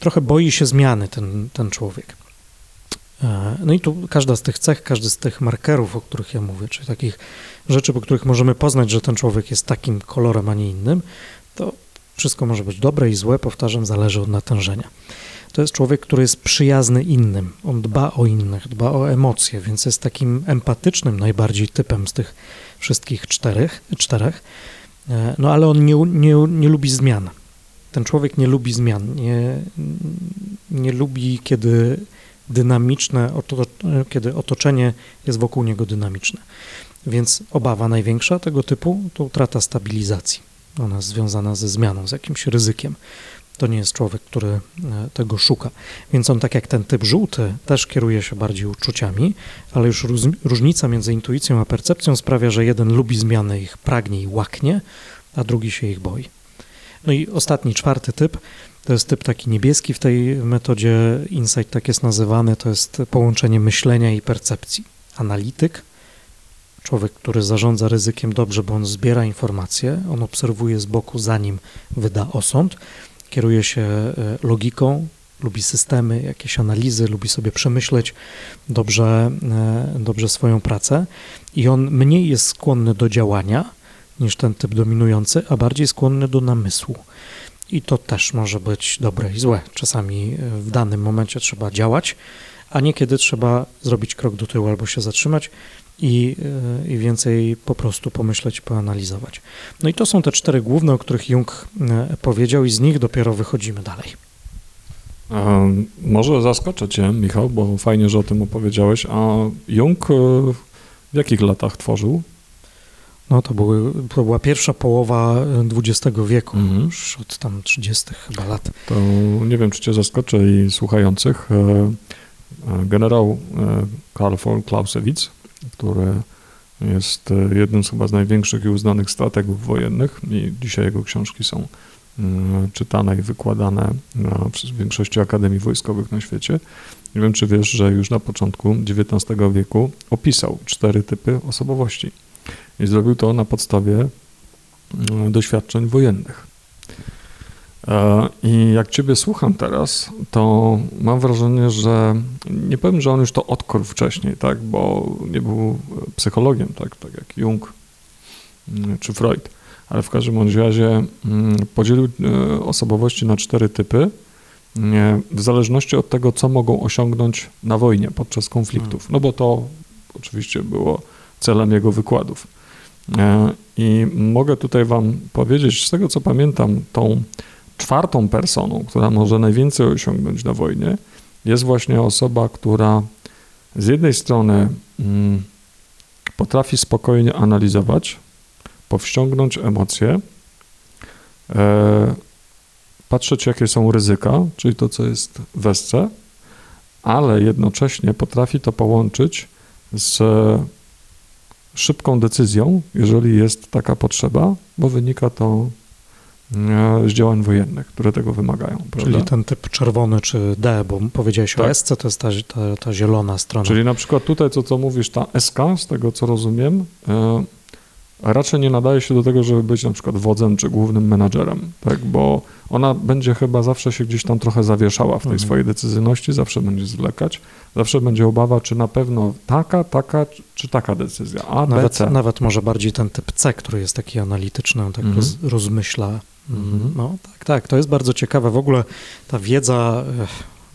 Trochę boi się zmiany ten, ten człowiek. E, no i tu każda z tych cech, każdy z tych markerów, o których ja mówię, czyli takich rzeczy, po których możemy poznać, że ten człowiek jest takim kolorem, a nie innym, to wszystko może być dobre i złe, powtarzam, zależy od natężenia. To jest człowiek, który jest przyjazny innym, on dba o innych, dba o emocje, więc jest takim empatycznym najbardziej typem z tych wszystkich czterech, czterech. E, no ale on nie, nie, nie lubi zmian. ten człowiek nie lubi zmian, nie, nie lubi, kiedy dynamiczne, kiedy otoczenie jest wokół niego dynamiczne. Więc obawa największa tego typu to utrata stabilizacji. Ona jest związana ze zmianą, z jakimś ryzykiem. To nie jest człowiek, który e, tego szuka. Więc on, tak jak ten typ żółty, też kieruje się bardziej uczuciami, ale już różnica między intuicją a percepcją sprawia, że jeden lubi zmiany, ich pragnie i łaknie, a drugi się ich boi. No i ostatni, czwarty typ, to jest typ taki niebieski w tej metodzie insight, tak jest nazywany, to jest połączenie myślenia i percepcji. Analityk, człowiek, który zarządza ryzykiem dobrze, bo on zbiera informacje, on obserwuje z boku, zanim wyda osąd, kieruje się e, logiką, lubi systemy, jakieś analizy, lubi sobie przemyśleć dobrze, e, dobrze swoją pracę i on mniej jest skłonny do działania niż ten typ dominujący, a bardziej skłonny do namysłu. I to też może być dobre i złe. Czasami e, w danym momencie trzeba działać, a niekiedy trzeba zrobić krok do tyłu albo się zatrzymać i, e, i więcej po prostu pomyśleć, poanalizować. No i to są te cztery główne, o których Jung e, powiedział, i z nich dopiero wychodzimy dalej. Może zaskoczę Cię, Michał, bo fajnie, że o tym opowiedziałeś. A Jung w jakich latach tworzył? No to, były, to była pierwsza połowa XX wieku, mhm. już od tam 30 chyba lat. To nie wiem, czy cię zaskoczę i słuchających. E, e, generał e, Karl von Clausewitz, który jest jednym z chyba z największych i uznanych strategów wojennych i dzisiaj jego książki są czytane i wykładane przez większości akademii wojskowych na świecie. Nie wiem, czy wiesz, że już na początku XIX wieku opisał cztery typy osobowości i zrobił to na podstawie doświadczeń wojennych. E, I jak Ciebie słucham teraz, to mam wrażenie, że nie powiem, że on już to odkrył wcześniej, tak, bo nie był psychologiem, tak, tak jak Jung mm, czy Freud, ale w każdym razie mm, podzielił e, osobowości na cztery typy, w zależności od tego, co mogą osiągnąć na wojnie podczas konfliktów. No bo to oczywiście było celem jego wykładów. E, I mogę tutaj Wam powiedzieć, z tego co pamiętam, tą czwartą personą, która może najwięcej osiągnąć na wojnie, jest właśnie osoba, która z jednej strony mm, potrafi spokojnie analizować, powściągnąć emocje, e, patrzeć, jakie są ryzyka, czyli to, co jest w esce, ale jednocześnie potrafi to połączyć z szybką decyzją, jeżeli jest taka potrzeba, bo wynika to z działań wojennych, które tego wymagają. Prawda? Czyli ten typ czerwony czy D, bo powiedziałeś tak. o SC, to jest ta, ta, ta, zielona strona. Czyli na przykład tutaj, co, co mówisz, ta SK, z tego co rozumiem, e, raczej nie nadaje się do tego, żeby być na przykład wodzem czy głównym menadżerem, tak, bo ona będzie chyba zawsze się gdzieś tam trochę zawieszała w tej mhm. swojej decyzyjności, zawsze będzie zwlekać, zawsze będzie obawa, czy na pewno taka, taka, czy taka decyzja, A, nawet, B, C. Nawet może bardziej ten typ C, który jest taki analityczny, on tak mhm. roz, rozmyśla. Mhm. No tak, tak, to jest bardzo ciekawe. W ogóle ta wiedza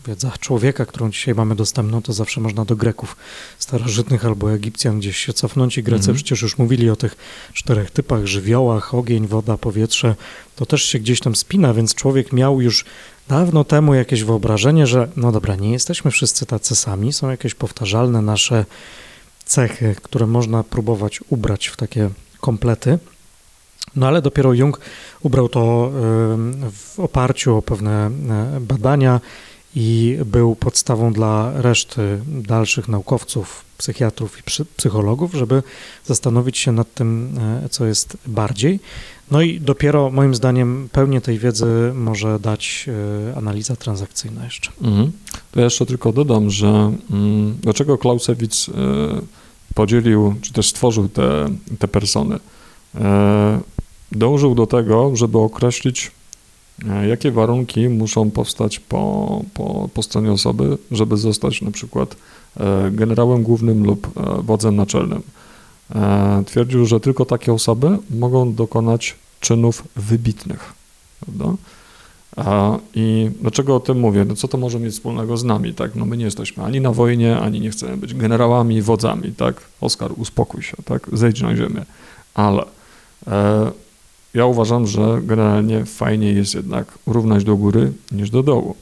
wiedza człowieka, którą dzisiaj mamy dostępną, to zawsze można do Greków starożytnych albo Egipcjan gdzieś się cofnąć i Grecy mhm. przecież już mówili o tych czterech typach, żywiołach, ogień, woda, powietrze, to też się gdzieś tam spina, więc człowiek miał już dawno temu jakieś wyobrażenie, że no dobra, nie jesteśmy wszyscy tacy sami, są jakieś powtarzalne nasze cechy, które można próbować ubrać w takie komplety. No ale dopiero Jung ubrał to w oparciu o pewne e, badania i był podstawą dla reszty dalszych naukowców, psychiatrów i psychologów, żeby zastanowić się nad tym, e, co jest bardziej. No i dopiero moim zdaniem pełnię tej wiedzy może dać e, analiza transakcyjna jeszcze. Mhm. To ja jeszcze tylko dodam, że mm, dlaczego Clausewitz e, podzielił, czy też stworzył te, te persony. Dążył do tego, żeby określić E, jakie warunki muszą powstać po, po, po stronie osoby, żeby zostać na przykład e, generałem głównym lub e, wodzem naczelnym? Twierdził, że tylko takie osoby mogą dokonać czynów wybitnych. Prawda? I dlaczego o tym mówię? No co to może mieć wspólnego z nami? Tak? No my nie jesteśmy ani na wojnie, ani nie chcemy być generałami, wodzami. Tak? Oskar, uspokój się, tak? zejdź na ziemię. Ale ja uważam, że generalnie fajnie jest jednak równać do góry niż do dołu.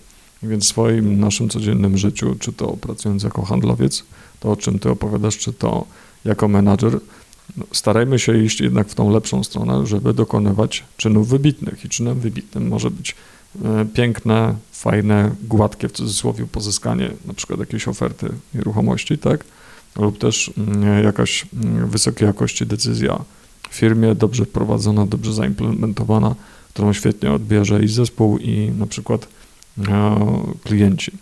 Więc w swoim naszym codziennym życiu, czy to pracując jako handlowiec, to o czym ty opowiadasz, czy to jako menadżer, no, starajmy się iść jednak w tą lepszą stronę, żeby dokonywać czynów wybitnych. I czynem wybitnym może być e, piękne, fajne, gładkie w cudzysłowie pozyskanie na przykład jakiejś oferty nieruchomości, tak? Lub też mm, jakaś mm, wysokiej jakości decyzja firmie, dobrze wprowadzona, dobrze zaimplementowana, którą świetnie odbierze i zespół, i na przykład e, klienci.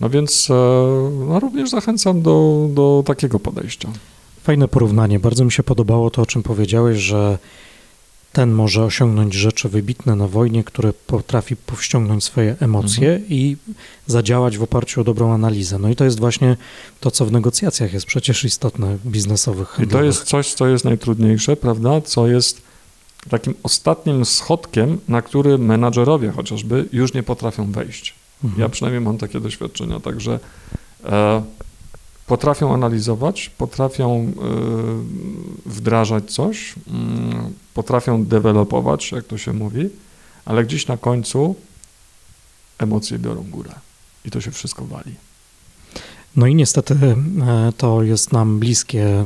No więc e, no również zachęcam do, do takiego podejścia. Fajne porównanie. Bardzo mi się podobało to, o czym powiedziałeś, że ten może osiągnąć rzeczy wybitne na wojnie, które potrafi powściągnąć swoje emocje mhm. i zadziałać w oparciu o dobrą analizę. No i to jest właśnie to, co w negocjacjach jest przecież istotne biznesowych. Handlowych. I to jest coś, co jest najtrudniejsze, prawda? Co jest takim ostatnim schodkiem, na który menadżerowie chociażby już nie potrafią wejść. Mhm. Ja przynajmniej mam takie doświadczenia, także e, potrafią analizować, potrafią y, wdrażać coś, mm, potrafią dewelopować, jak to się mówi, ale gdzieś na końcu emocje biorą górę i to się wszystko wali. No i niestety e, to jest nam bliskie e,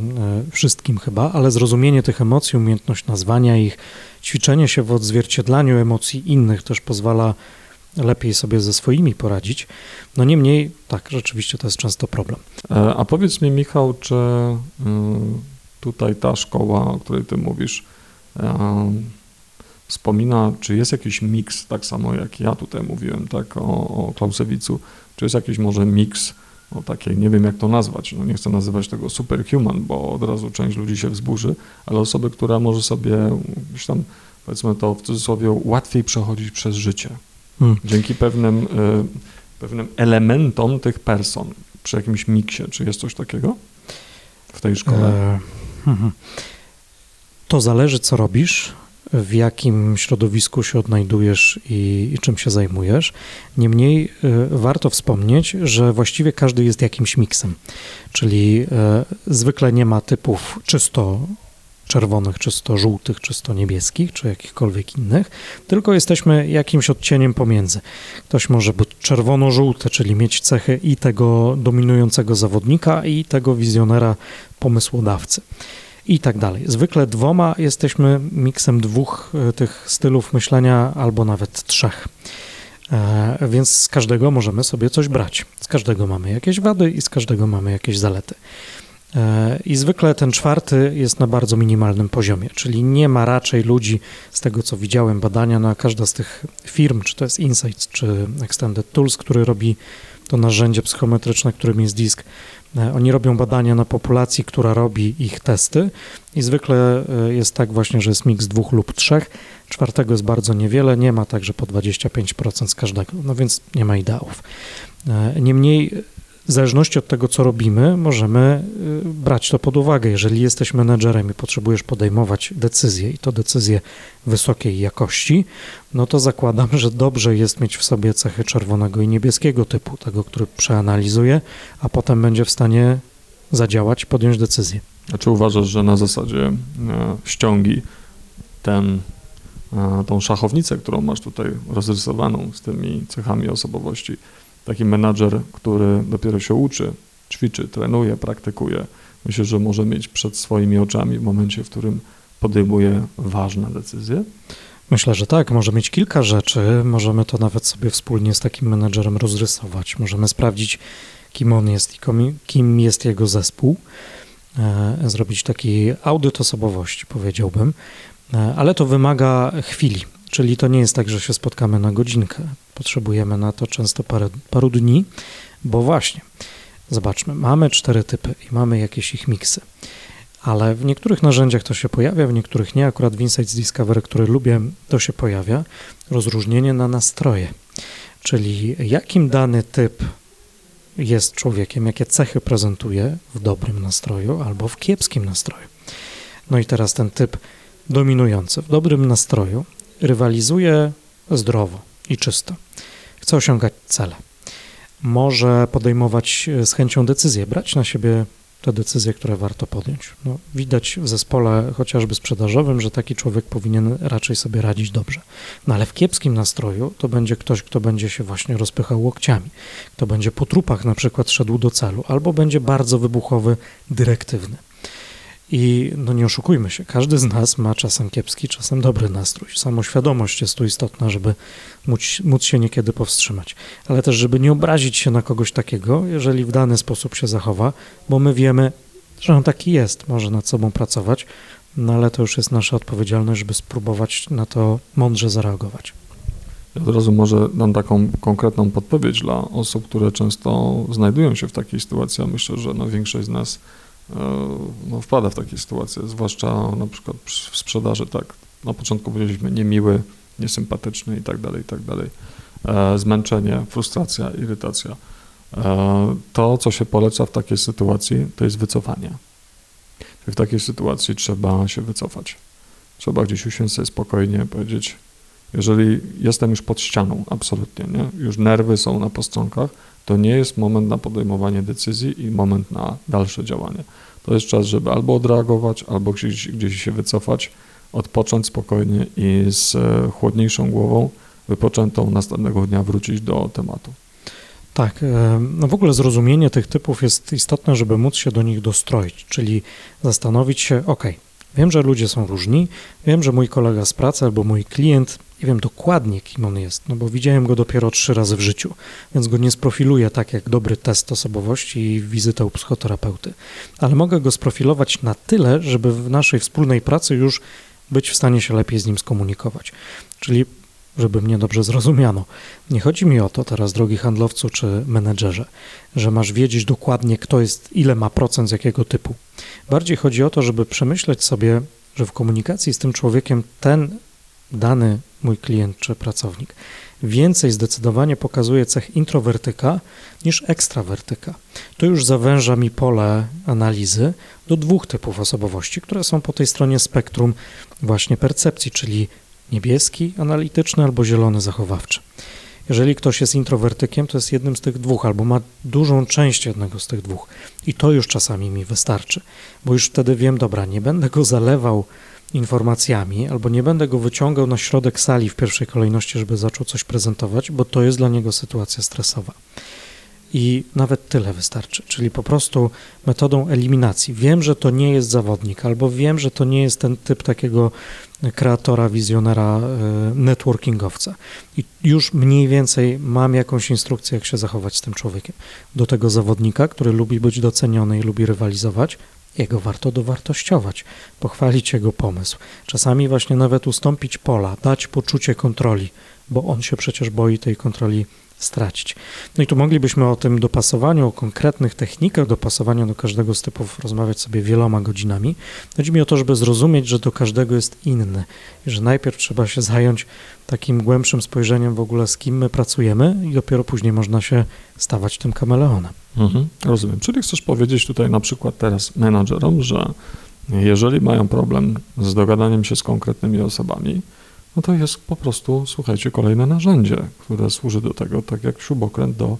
wszystkim chyba, ale zrozumienie tych emocji, umiejętność nazwania ich, ćwiczenie się w odzwierciedlaniu emocji innych też pozwala lepiej sobie ze swoimi poradzić. No niemniej, tak, rzeczywiście to jest często problem. E, a powiedz mi, Michał, czy y, tutaj ta szkoła, o której ty mówisz, e, wspomina, czy jest jakiś miks, tak samo jak ja tutaj mówiłem, tak, o, o Klausewicu, czy jest jakiś może miks o takiej, nie wiem jak to nazwać, no nie chcę nazywać tego superhuman, bo od razu część ludzi się wzburzy, ale osoby, która może sobie gdzieś tam, powiedzmy to w cudzysłowie, łatwiej przechodzić przez życie. Hmm. Dzięki pewnym, y, pewnym elementom tych person przy jakimś miksie. Czy jest coś takiego w tej szkole? E, hmm. To zależy, co robisz, w jakim środowisku się odnajdujesz i, i czym się zajmujesz. Niemniej y, warto wspomnieć, że właściwie każdy jest jakimś miksem, czyli y, zwykle nie ma typów czysto czerwonych, czysto żółtych, czysto niebieskich, czy jakichkolwiek innych, tylko jesteśmy jakimś odcieniem pomiędzy. Ktoś może być czerwono-żółty, czyli mieć cechy i tego dominującego zawodnika, i tego wizjonera, pomysłodawcy. I tak dalej. Zwykle dwoma jesteśmy miksem dwóch e, tych stylów myślenia, albo nawet trzech. E, więc z każdego możemy sobie coś brać. Z każdego mamy jakieś wady i z każdego mamy jakieś zalety. E, I zwykle ten czwarty jest na bardzo minimalnym poziomie, czyli nie ma raczej ludzi, z tego co widziałem badania, na no każda z tych firm, czy to jest Insights, czy Extended Tools, który robi to narzędzie psychometryczne, którym jest disk, e, oni robią badania na populacji, która robi ich testy i zwykle e, jest tak właśnie, że jest miks dwóch lub trzech. Czwartego jest bardzo niewiele, nie ma także po 25% z każdego, no więc nie ma ideałów. Niemniej w zależności od tego, co robimy, możemy y, brać to pod uwagę. Jeżeli jesteś menedżerem i potrzebujesz podejmować decyzje, i to decyzje wysokiej jakości, no to zakładam, że dobrze jest mieć w sobie cechy czerwonego i niebieskiego typu, tego, który przeanalizuje, a potem będzie w stanie zadziałać, podjąć decyzję. A czy uważasz, że na zasadzie e, ściągi ten, e, tą szachownicę, którą masz tutaj rozrysowaną z tymi cechami osobowości, taki menadżer, który dopiero się uczy, ćwiczy, trenuje, praktykuje, myślę, że może mieć przed swoimi oczami w momencie, w którym podejmuje ważne decyzje? Myślę, że tak. Może mieć kilka rzeczy. Możemy to nawet sobie wspólnie z takim menedżerem rozrysować. Możemy sprawdzić, kim on jest i kim jest jego zespół. E, zrobić taki audyt osobowości, powiedziałbym. E, ale to wymaga chwili. Czyli to nie jest tak, że się spotkamy na godzinkę. Potrzebujemy na to często parę, paru dni, bo właśnie, zobaczmy, mamy cztery typy i mamy jakieś ich miksy. Ale w niektórych narzędziach to się pojawia, w niektórych nie. Akurat w Insights Discovery, który lubię, to się pojawia. Rozróżnienie na nastroje. Czyli jakim dany typ jest człowiekiem, jakie cechy prezentuje w dobrym nastroju albo w kiepskim nastroju. No i teraz ten typ dominujący w dobrym nastroju rywalizuje zdrowo i czysto. Chce osiągać cele. Może podejmować e, z chęcią decyzje, brać na siebie te decyzje, które warto podjąć. No, widać w zespole chociażby sprzedażowym, że taki człowiek powinien raczej sobie radzić dobrze. No ale w kiepskim nastroju to będzie ktoś, kto będzie się właśnie rozpychał łokciami, kto będzie po trupach na przykład szedł do celu, albo będzie bardzo wybuchowy, dyrektywny. I no nie oszukujmy się, każdy z nas ma czasem kiepski, czasem dobry nastrój. Samoświadomość jest tu istotna, żeby móc, móc się niekiedy powstrzymać, ale też, żeby nie obrazić się na kogoś takiego, jeżeli w dany sposób się zachowa, bo my wiemy, że on taki jest, może nad sobą pracować, no ale to już jest nasza odpowiedzialność, żeby spróbować na to mądrze zareagować. Ja od razu może dam taką konkretną podpowiedź dla osób, które często znajdują się w takiej sytuacji. Myślę, że no większość z nas no, wpada w takie sytuacje, zwłaszcza na przykład w sprzedaży, tak. Na początku powiedzieliśmy niemiły, niesympatyczny i tak dalej, i tak dalej. E, zmęczenie, frustracja, irytacja. E, to, co się poleca w takiej sytuacji, to jest wycofanie. W takiej sytuacji trzeba się wycofać. Trzeba gdzieś usiąść sobie spokojnie, powiedzieć, jeżeli jestem już pod ścianą, absolutnie, nie? już nerwy są na postronkach, to nie jest moment na podejmowanie decyzji i moment na dalsze działanie. To jest czas, żeby albo odreagować, albo gdzieś, gdzieś się wycofać, odpocząć spokojnie i z e, chłodniejszą głową, wypoczętą następnego dnia wrócić do tematu. Tak, e, no w ogóle zrozumienie tych typów jest istotne, żeby móc się do nich dostroić, czyli zastanowić się, ok, wiem, że ludzie są różni, wiem, że mój kolega z pracy albo mój klient, nie wiem dokładnie, kim on jest, no bo widziałem go dopiero trzy razy w życiu, więc go nie sprofiluję tak jak dobry test osobowości i wizytę u psychoterapeuty, ale mogę go sprofilować na tyle, żeby w naszej wspólnej pracy już być w stanie się lepiej z nim skomunikować. Czyli żeby mnie dobrze zrozumiano. Nie chodzi mi o to teraz, drogi handlowcu czy menedżerze, że masz wiedzieć dokładnie, kto jest, ile ma procent z jakiego typu. Bardziej chodzi o to, żeby przemyśleć sobie, że w komunikacji z tym człowiekiem ten dany mój klient czy pracownik więcej zdecydowanie pokazuje cech introwertyka niż ekstrawertyka. To już zawęża mi pole analizy do dwóch typów osobowości, które są po tej stronie spektrum właśnie percepcji, czyli niebieski analityczny albo zielony zachowawczy. Jeżeli ktoś jest introwertykiem, to jest jednym z tych dwóch, albo ma dużą część jednego z tych dwóch. I to już czasami mi wystarczy, bo już wtedy wiem, dobra, nie będę go zalewał informacjami, albo nie będę go wyciągał na środek sali w pierwszej kolejności, żeby zaczął coś prezentować, bo to jest dla niego sytuacja stresowa. I nawet tyle wystarczy, czyli po prostu metodą eliminacji. Wiem, że to nie jest zawodnik, albo wiem, że to nie jest ten typ takiego kreatora, wizjonera, e, networkingowca. I już mniej więcej mam jakąś instrukcję, jak się zachować z tym człowiekiem. Do tego zawodnika, który lubi być doceniony i lubi rywalizować, jego warto dowartościować, pochwalić jego pomysł. Czasami właśnie nawet ustąpić pola, dać poczucie kontroli, bo on się przecież boi tej kontroli stracić. No i tu moglibyśmy o tym dopasowaniu, o konkretnych technikach dopasowania do każdego z typów rozmawiać sobie wieloma godzinami. Chodzi mi o to, żeby zrozumieć, że do każdego jest inny i że najpierw trzeba się zająć takim głębszym spojrzeniem w ogóle, z kim my pracujemy i dopiero później można się stawać tym kameleonem. Mhm, rozumiem. Czyli chcesz powiedzieć tutaj na przykład teraz menadżerom, że jeżeli mają problem z dogadaniem się z konkretnymi osobami, no to jest po prostu, słuchajcie, kolejne narzędzie, które służy do tego, tak jak śrubokręt do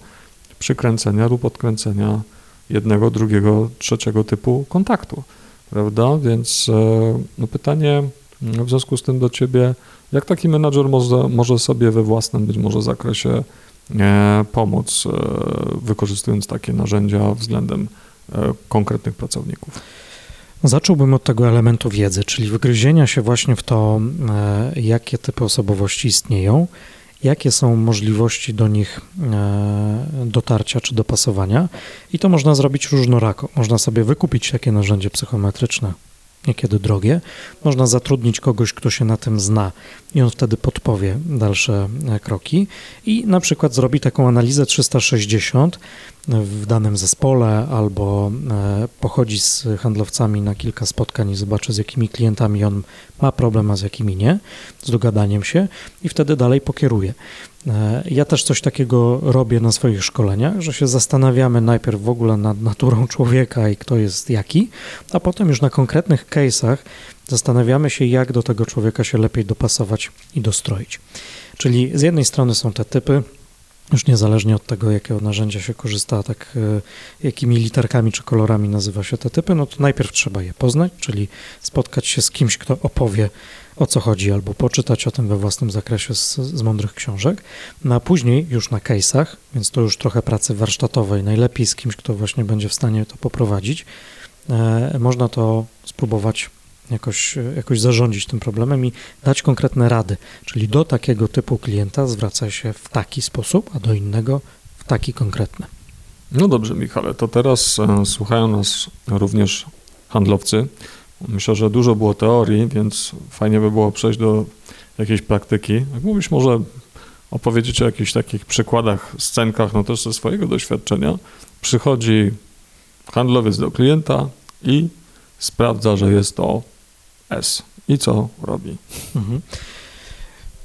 przykręcenia lub odkręcenia jednego, drugiego, trzeciego typu kontaktu, prawda? Więc e, no pytanie w związku z tym do ciebie, jak taki menadżer może, może sobie we własnym być może zakresie e, pomóc, e, wykorzystując takie narzędzia względem konkretnych pracowników? Zacząłbym od tego elementu wiedzy, czyli wygryzienia się właśnie w to, e, jakie typy osobowości istnieją, jakie są możliwości do nich e, dotarcia czy dopasowania. I to można zrobić różnorako. Można sobie wykupić takie narzędzie psychometryczne, niekiedy drogie. Można zatrudnić kogoś, kto się na tym zna i on wtedy podpowie dalsze e, kroki i na przykład zrobi taką analizę 360 w danym zespole albo e, pochodzi z handlowcami na kilka spotkań i zobaczy z jakimi klientami on ma problem, a z jakimi nie, z dogadaniem się i wtedy dalej pokieruje. E, ja też coś takiego robię na swoich szkoleniach, że się zastanawiamy najpierw w ogóle nad naturą człowieka i kto jest jaki, a potem już na konkretnych case'ach zastanawiamy się, jak do tego człowieka się lepiej dopasować i dostroić. Czyli z jednej strony są te typy, już niezależnie od tego, jakiego narzędzia się korzysta, tak e, jakimi literkami czy kolorami nazywa się te typy, no to najpierw trzeba je poznać, czyli spotkać się z kimś, kto opowie o co chodzi, albo poczytać o tym we własnym zakresie z, z mądrych książek, no a później już na case'ach, więc to już trochę pracy warsztatowej, najlepiej z kimś, kto właśnie będzie w stanie to poprowadzić, e, można to spróbować jakoś, jakoś zarządzić tym problemem i dać konkretne rady. Czyli do takiego typu klienta zwraca się w taki sposób, a do innego w taki konkretny. No dobrze, Michale, to teraz e, słuchają nas również handlowcy. Myślę, że dużo było teorii, więc fajnie by było przejść do jakiejś praktyki. Jak mógłbyś może opowiedzieć o jakichś takich przykładach, scenkach, no też ze swojego doświadczenia. Przychodzi handlowiec do klienta i sprawdza, że jest to S. I co robi? Mhm.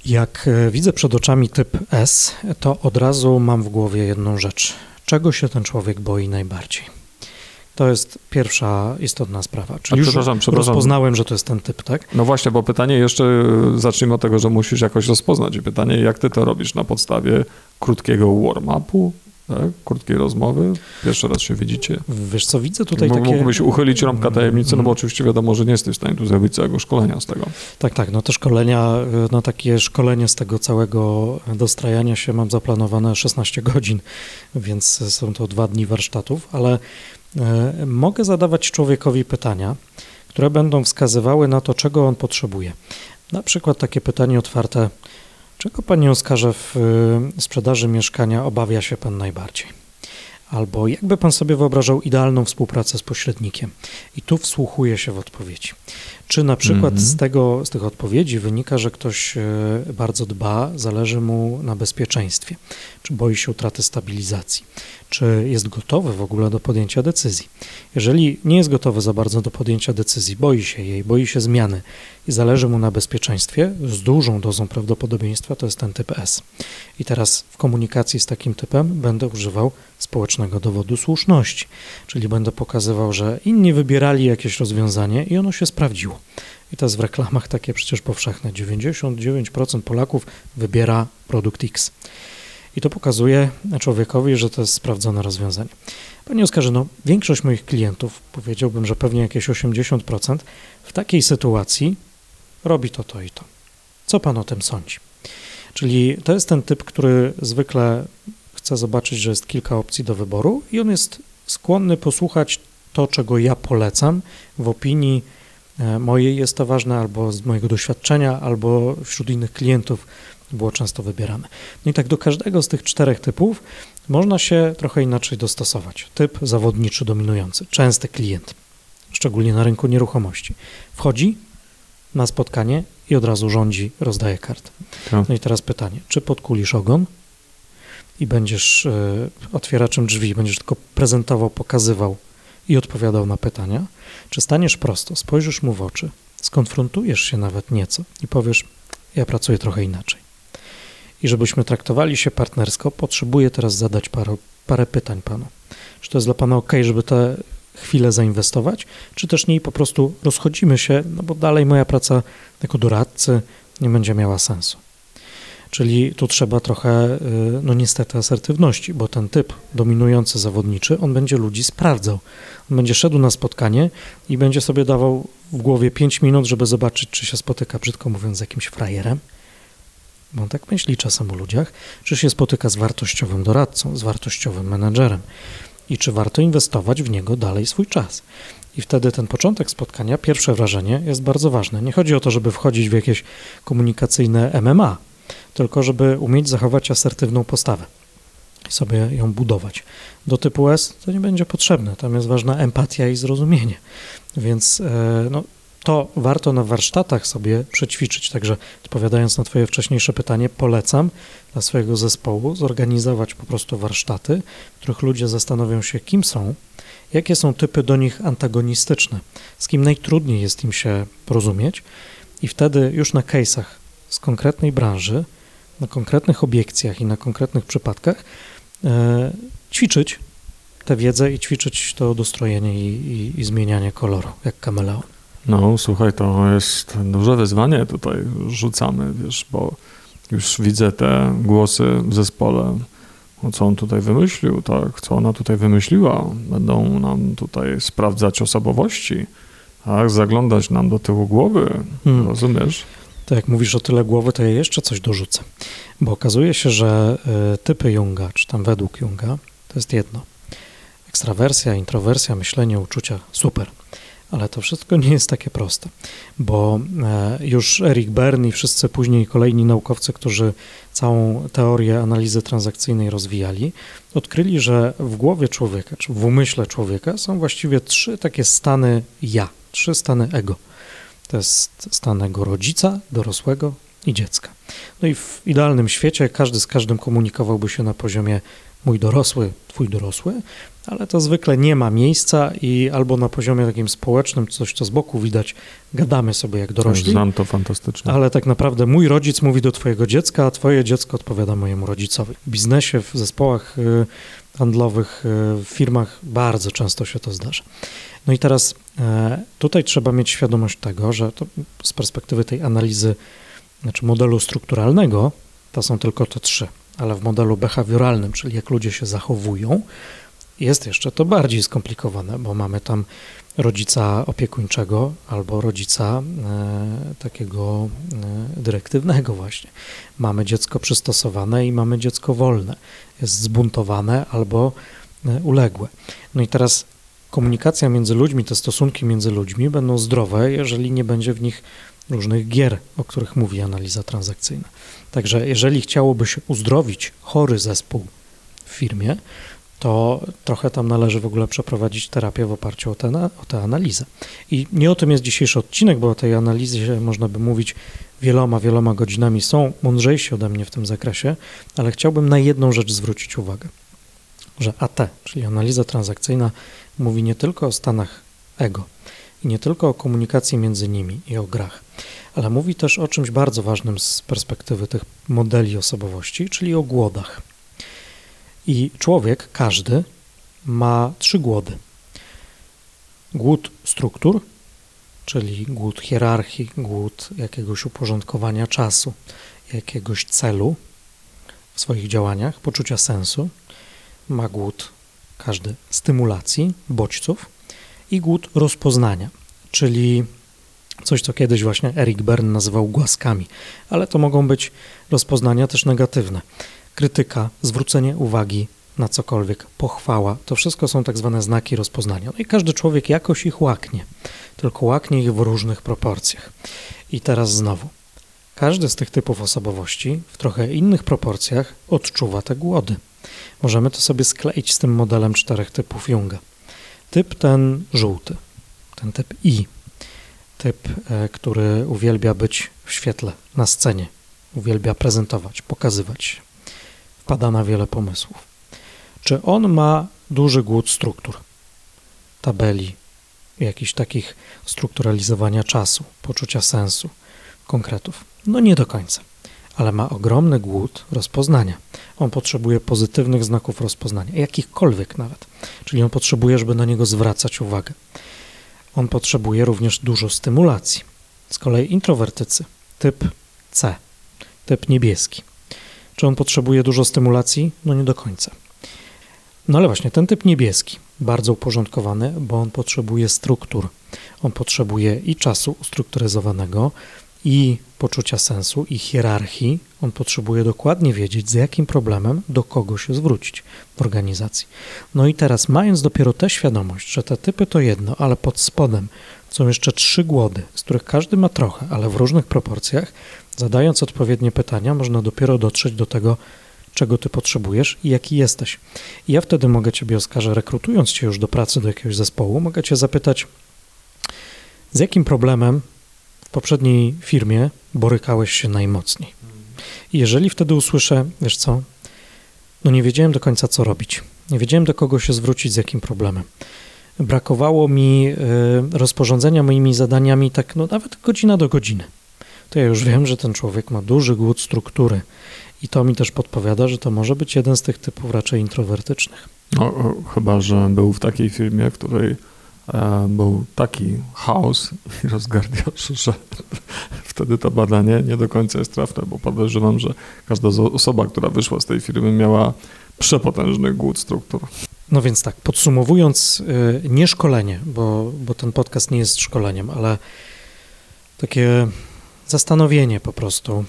Jak e, widzę przed oczami typ S, to od razu mam w głowie jedną rzecz. Czego się ten człowiek boi najbardziej? To jest pierwsza istotna sprawa. Czyli już przepraszam, przepraszam. rozpoznałem, że to jest ten typ, tak? No właśnie, bo pytanie jeszcze, e, zacznijmy od tego, że musisz jakoś rozpoznać. Pytanie, jak ty to robisz na podstawie krótkiego warm-upu, tak? krótkiej rozmowy. Pierwszy raz się widzicie. Wiesz co, widzę tutaj takie... Mógłbyś uchylić rąbka tajemnicy, no bo oczywiście wiadomo, że nie jesteś w stanie tu zrobić całego szkolenia z tego. Tak, tak, no te szkolenia, no takie szkolenie z tego całego dostrajania się mam zaplanowane 16 godzin, więc są to dwa dni warsztatów, ale e, mogę zadawać człowiekowi pytania, które będą wskazywały na to, czego on potrzebuje. Na przykład takie pytanie otwarte, Czego Panie Oskarze w y, sprzedaży mieszkania obawia się Pan najbardziej? Albo jakby Pan sobie wyobrażał idealną współpracę z pośrednikiem? I tu wsłuchuje się w odpowiedzi. Czy na przykład mm -hmm. z, tego, z tych odpowiedzi wynika, że ktoś y, bardzo dba, zależy mu na bezpieczeństwie? Czy boi się utraty stabilizacji? czy jest gotowy w ogóle do podjęcia decyzji. Jeżeli nie jest gotowy za bardzo do podjęcia decyzji, boi się jej, boi się zmiany i zależy mu na bezpieczeństwie, z dużą dozą prawdopodobieństwa to jest ten typ S. I teraz w komunikacji z takim typem będę używał społecznego dowodu słuszności, czyli będę pokazywał, że inni wybierali jakieś rozwiązanie i ono się sprawdziło. I to jest w reklamach takie przecież powszechne. 99% Polaków wybiera produkt X. I to pokazuje człowiekowi, że to jest sprawdzone rozwiązanie. Panie Oskarze, no, większość moich klientów, powiedziałbym, że pewnie jakieś 80%, w takiej sytuacji robi to, to i to. Co pan o tym sądzi? Czyli to jest ten typ, który zwykle chce zobaczyć, że jest kilka opcji do wyboru i on jest skłonny posłuchać to, czego ja polecam. W opinii mojej jest to ważne, albo z mojego doświadczenia, albo wśród innych klientów było często wybierane. No i tak do każdego z tych czterech typów można się trochę inaczej dostosować. Typ zawodniczy dominujący, częsty klient, szczególnie na rynku nieruchomości. Wchodzi na spotkanie i od razu rządzi, rozdaje kartę. Tak. No i teraz pytanie, czy podkulisz ogon i będziesz y, otwieraczem drzwi, będziesz tylko prezentował, pokazywał i odpowiadał na pytania, czy staniesz prosto, spojrzysz mu w oczy, skonfrontujesz się nawet nieco i powiesz, ja pracuję trochę inaczej i żebyśmy traktowali się partnersko, potrzebuję teraz zadać parę, parę pytań panu. Czy to jest dla pana ok, żeby te chwilę zainwestować, czy też nie i po prostu rozchodzimy się, no bo dalej moja praca jako doradcy nie będzie miała sensu. Czyli tu trzeba trochę, y, no niestety, asertywności, bo ten typ dominujący zawodniczy, on będzie ludzi sprawdzał. On będzie szedł na spotkanie i będzie sobie dawał w głowie 5 minut, żeby zobaczyć, czy się spotyka, brzydko mówiąc, z jakimś frajerem, bo on tak myśli czasem o ludziach, czy się spotyka z wartościowym doradcą, z wartościowym menedżerem i czy warto inwestować w niego dalej swój czas. I wtedy ten początek spotkania, pierwsze wrażenie jest bardzo ważne. Nie chodzi o to, żeby wchodzić w jakieś komunikacyjne MMA, tylko żeby umieć zachować asertywną postawę i sobie ją budować. Do typu S to nie będzie potrzebne, tam jest ważna empatia i zrozumienie. Więc e, no, to warto na warsztatach sobie przećwiczyć. Także odpowiadając na Twoje wcześniejsze pytanie, polecam dla swojego zespołu zorganizować po prostu warsztaty, w których ludzie zastanowią się, kim są, jakie są typy do nich antagonistyczne, z kim najtrudniej jest im się porozumieć, i wtedy już na case'ach z konkretnej branży, na konkretnych obiekcjach i na konkretnych przypadkach e, ćwiczyć tę wiedzę i ćwiczyć to dostrojenie i, i, i zmienianie koloru, jak kameleon. No, słuchaj, to jest duże wyzwanie tutaj rzucamy, wiesz, bo już widzę te głosy w zespole. co on tutaj wymyślił, tak, co ona tutaj wymyśliła. Będą nam tutaj sprawdzać osobowości, tak, zaglądać nam do tyłu głowy, Hmm. rozumiesz? To jak mówisz o tyle głowy, to ja jeszcze coś dorzucę. Bo okazuje się, że y, typy Junga, czy tam według Junga, to jest jedno. Ekstrawersja, introwersja, myślenie, uczucia, super. Ale to wszystko nie jest takie proste, bo e, już Eric Bern i wszyscy później kolejni naukowcy, którzy całą teorię analizy transakcyjnej rozwijali, odkryli, że w głowie człowieka, czy w umyśle człowieka są właściwie trzy takie stany ja, trzy stany ego. To jest stan ego rodzica, dorosłego i dziecka. No i w idealnym świecie każdy z każdym komunikowałby się na poziomie mój dorosły, twój dorosły, ale to zwykle nie ma miejsca i albo na poziomie takim społecznym, coś co z boku widać, gadamy sobie jak dorośli, Znam to fantastycznie. ale tak naprawdę mój rodzic mówi do twojego dziecka, a twoje dziecko odpowiada mojemu rodzicowi. W biznesie, w zespołach y, handlowych, y, w firmach bardzo często się to zdarza. No i teraz e, tutaj trzeba mieć świadomość tego, że z perspektywy tej analizy, znaczy modelu strukturalnego, to są tylko te trzy, ale w modelu behawioralnym, czyli jak ludzie się zachowują, jest jeszcze to bardziej skomplikowane, bo mamy tam rodzica opiekuńczego albo rodzica e, takiego e, dyrektywnego właśnie. Mamy dziecko przystosowane i mamy dziecko wolne. Jest zbuntowane albo uległe. No i teraz komunikacja między ludźmi, te stosunki między ludźmi będą zdrowe, jeżeli nie będzie w nich różnych gier, o których mówi analiza transakcyjna. Także jeżeli chciałoby się uzdrowić chory zespół w firmie, to trochę tam należy w ogóle przeprowadzić terapię w oparciu o tę, o analizę. I nie o tym jest dzisiejszy odcinek, bo o tej analizie można by mówić wieloma, wieloma godzinami. Są mądrzejsi ode mnie w tym zakresie, ale chciałbym na jedną rzecz zwrócić uwagę, że AT, czyli analiza transakcyjna, mówi nie tylko o stanach ego i nie tylko o komunikacji między nimi i o grach, ale mówi też o czymś bardzo ważnym z perspektywy tych modeli osobowości, czyli o głodach. I człowiek, każdy, ma trzy głody. Głód struktur, czyli głód hierarchii, głód jakiegoś uporządkowania czasu, jakiegoś celu w swoich działaniach, poczucia sensu. Ma głód każdy stymulacji, bodźców i głód rozpoznania, czyli coś, co kiedyś właśnie Eric Bern nazywał głaskami, ale to mogą być rozpoznania też negatywne. Krytyka, zwrócenie uwagi na cokolwiek, pochwała, to wszystko są tak zwane znaki rozpoznania. No i każdy człowiek jakoś ich łaknie, tylko łaknie ich w różnych proporcjach. I teraz znowu, każdy z tych typów osobowości w trochę innych proporcjach odczuwa te głody. Możemy to sobie skleić z tym modelem czterech typów Junga. Typ ten żółty, ten typ I, typ, e, który uwielbia być w świetle, na scenie, uwielbia prezentować, pokazywać wpada na wiele pomysłów. Czy on ma duży głód struktur, tabeli, jakichś takich strukturalizowania czasu, poczucia sensu, konkretów? No nie do końca, ale ma ogromny głód rozpoznania. On potrzebuje pozytywnych znaków rozpoznania, jakichkolwiek nawet, czyli on potrzebuje, żeby na niego zwracać uwagę. On potrzebuje również dużo stymulacji. Z kolei introwertycy, typ C, typ niebieski. Czy on potrzebuje dużo stymulacji? No nie do końca. No ale właśnie ten typ niebieski, bardzo uporządkowany, bo on potrzebuje struktur. On potrzebuje i czasu ustrukturyzowanego, i poczucia sensu, i hierarchii. On potrzebuje dokładnie wiedzieć, z jakim problemem do kogo się zwrócić w organizacji. No i teraz, mając dopiero tę świadomość, że te typy to jedno, ale pod spodem są jeszcze trzy głody, z których każdy ma trochę, ale w różnych proporcjach, zadając odpowiednie pytania, można dopiero dotrzeć do tego, czego ty potrzebujesz i jaki jesteś. I ja wtedy mogę ciebie, Oskarze, rekrutując cię już do pracy, do jakiegoś zespołu, mogę cię zapytać, z jakim problemem w poprzedniej firmie borykałeś się najmocniej. I jeżeli wtedy usłyszę, wiesz co, no nie wiedziałem do końca, co robić. Nie wiedziałem, do kogo się zwrócić, z jakim problemem. Brakowało mi y, rozporządzenia moimi zadaniami tak, no nawet godzina do godziny. To ja już wiem, że ten człowiek ma duży głód struktury. I to mi też podpowiada, że to może być jeden z tych typów raczej introwertycznych. No, chyba, że był w takiej firmie, w której był taki chaos i rozgardiasz, że wtedy to badanie nie do końca jest trafne, bo podejrzewam, że każda osoba, która wyszła z tej firmy miała przepotężny głód struktur. No więc tak, podsumowując, y, nie szkolenie, bo, bo ten podcast nie jest szkoleniem, ale takie zastanowienie po prostu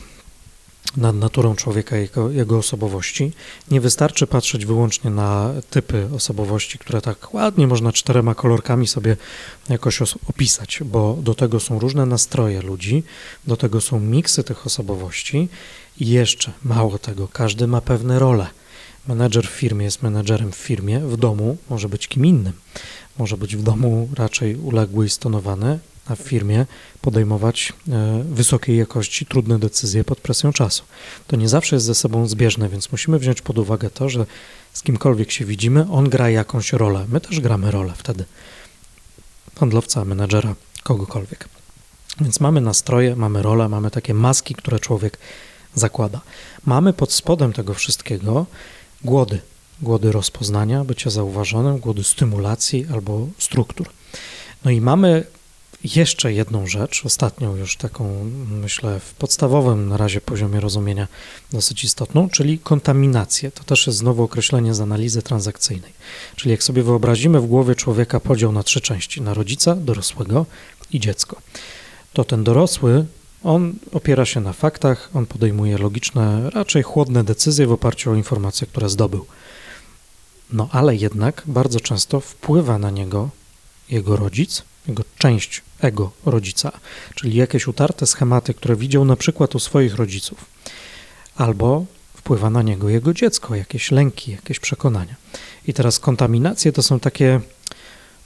nad naturą człowieka i jego, jego osobowości. Nie wystarczy patrzeć wyłącznie na typy osobowości, które tak ładnie można czterema kolorkami sobie jakoś opisać, bo do tego są różne nastroje ludzi, do tego są miksy tych osobowości i jeszcze mało tego, każdy ma pewne role. Menedżer w firmie jest menedżerem w firmie, w domu może być kim innym. Może być w domu raczej uległy i stonowany, w firmie podejmować e, wysokiej jakości trudne decyzje pod presją czasu. To nie zawsze jest ze sobą zbieżne, więc musimy wziąć pod uwagę to, że z kimkolwiek się widzimy, on gra jakąś rolę. My też gramy rolę wtedy. Handlowca, menedżera, kogokolwiek. Więc mamy nastroje, mamy role, mamy takie maski, które człowiek zakłada. Mamy pod spodem tego wszystkiego głody. Głody rozpoznania, bycia zauważonym, głody stymulacji albo struktur. No i mamy jeszcze jedną rzecz, ostatnią już taką, myślę, w podstawowym na razie poziomie rozumienia dosyć istotną, czyli kontaminację. To też jest znowu określenie z analizy transakcyjnej. Czyli jak sobie wyobrazimy w głowie człowieka podział na trzy części, na rodzica, dorosłego i dziecko, to ten dorosły, on opiera się na faktach, on podejmuje logiczne, raczej chłodne decyzje w oparciu o informacje, które zdobył. No ale jednak bardzo często wpływa na niego jego rodzic, jego część ego rodzica, czyli jakieś utarte schematy, które widział na przykład u swoich rodziców, albo wpływa na niego jego dziecko, jakieś lęki, jakieś przekonania. I teraz kontaminacje to są takie,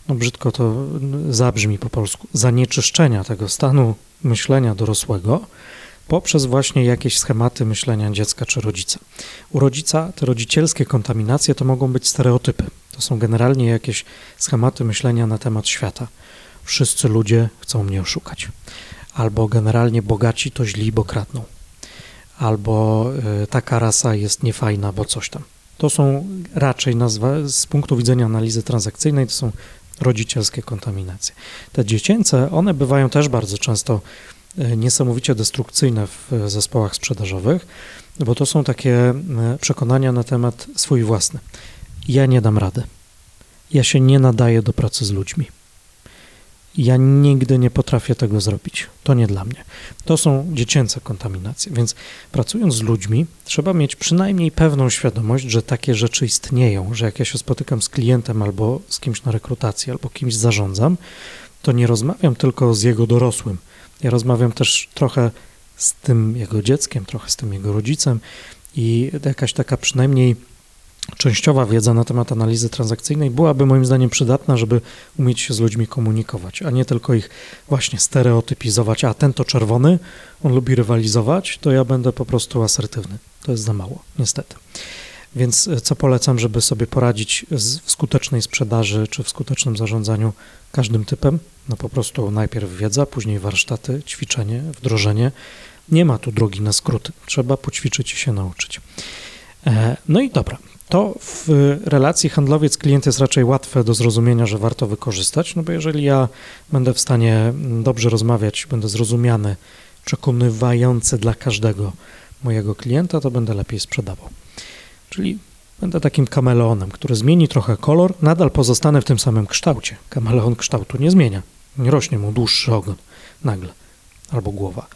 no brzydko to zabrzmi po polsku, zanieczyszczenia tego stanu myślenia dorosłego poprzez właśnie jakieś schematy myślenia dziecka czy rodzica. U rodzica te rodzicielskie kontaminacje to mogą być stereotypy. To są generalnie jakieś schematy myślenia na temat świata wszyscy ludzie chcą mnie oszukać. Albo generalnie bogaci to źli, bo kradną. Albo y, taka rasa jest niefajna, bo coś tam. To są raczej nazwa, z punktu widzenia analizy transakcyjnej, to są rodzicielskie kontaminacje. Te dziecięce, one bywają też bardzo często y, niesamowicie destrukcyjne w zespołach sprzedażowych, bo to są takie przekonania na temat swój własny. Ja nie dam rady. Ja się nie nadaję do pracy z ludźmi. Ja nigdy nie potrafię tego zrobić. To nie dla mnie. To są dziecięce kontaminacje, więc pracując z ludźmi, trzeba mieć przynajmniej pewną świadomość, że takie rzeczy istnieją, że jak ja się spotykam z klientem albo z kimś na rekrutacji, albo kimś zarządzam, to nie rozmawiam tylko z jego dorosłym. Ja rozmawiam też trochę z tym jego dzieckiem, trochę z tym jego rodzicem i jakaś taka przynajmniej częściowa wiedza na temat analizy transakcyjnej byłaby moim zdaniem przydatna, żeby umieć się z ludźmi komunikować, a nie tylko ich właśnie stereotypizować. A ten to czerwony, on lubi rywalizować, to ja będę po prostu asertywny. To jest za mało, niestety. Więc e, co polecam, żeby sobie poradzić z, w skutecznej sprzedaży czy w skutecznym zarządzaniu każdym typem? No po prostu najpierw wiedza, później warsztaty, ćwiczenie, wdrożenie. Nie ma tu drogi na skróty. Trzeba poćwiczyć i się nauczyć. E, no i dobra, to w relacji handlowiec-klient jest raczej łatwe do zrozumienia, że warto wykorzystać, no bo jeżeli ja będę w stanie dobrze rozmawiać, będę zrozumiany, przekonywający dla każdego mojego klienta, to będę lepiej sprzedawał. Czyli będę takim kameleonem, który zmieni trochę kolor, nadal pozostanę w tym samym kształcie. Kameleon kształtu nie zmienia, nie rośnie mu dłuższy ogon nagle albo głowa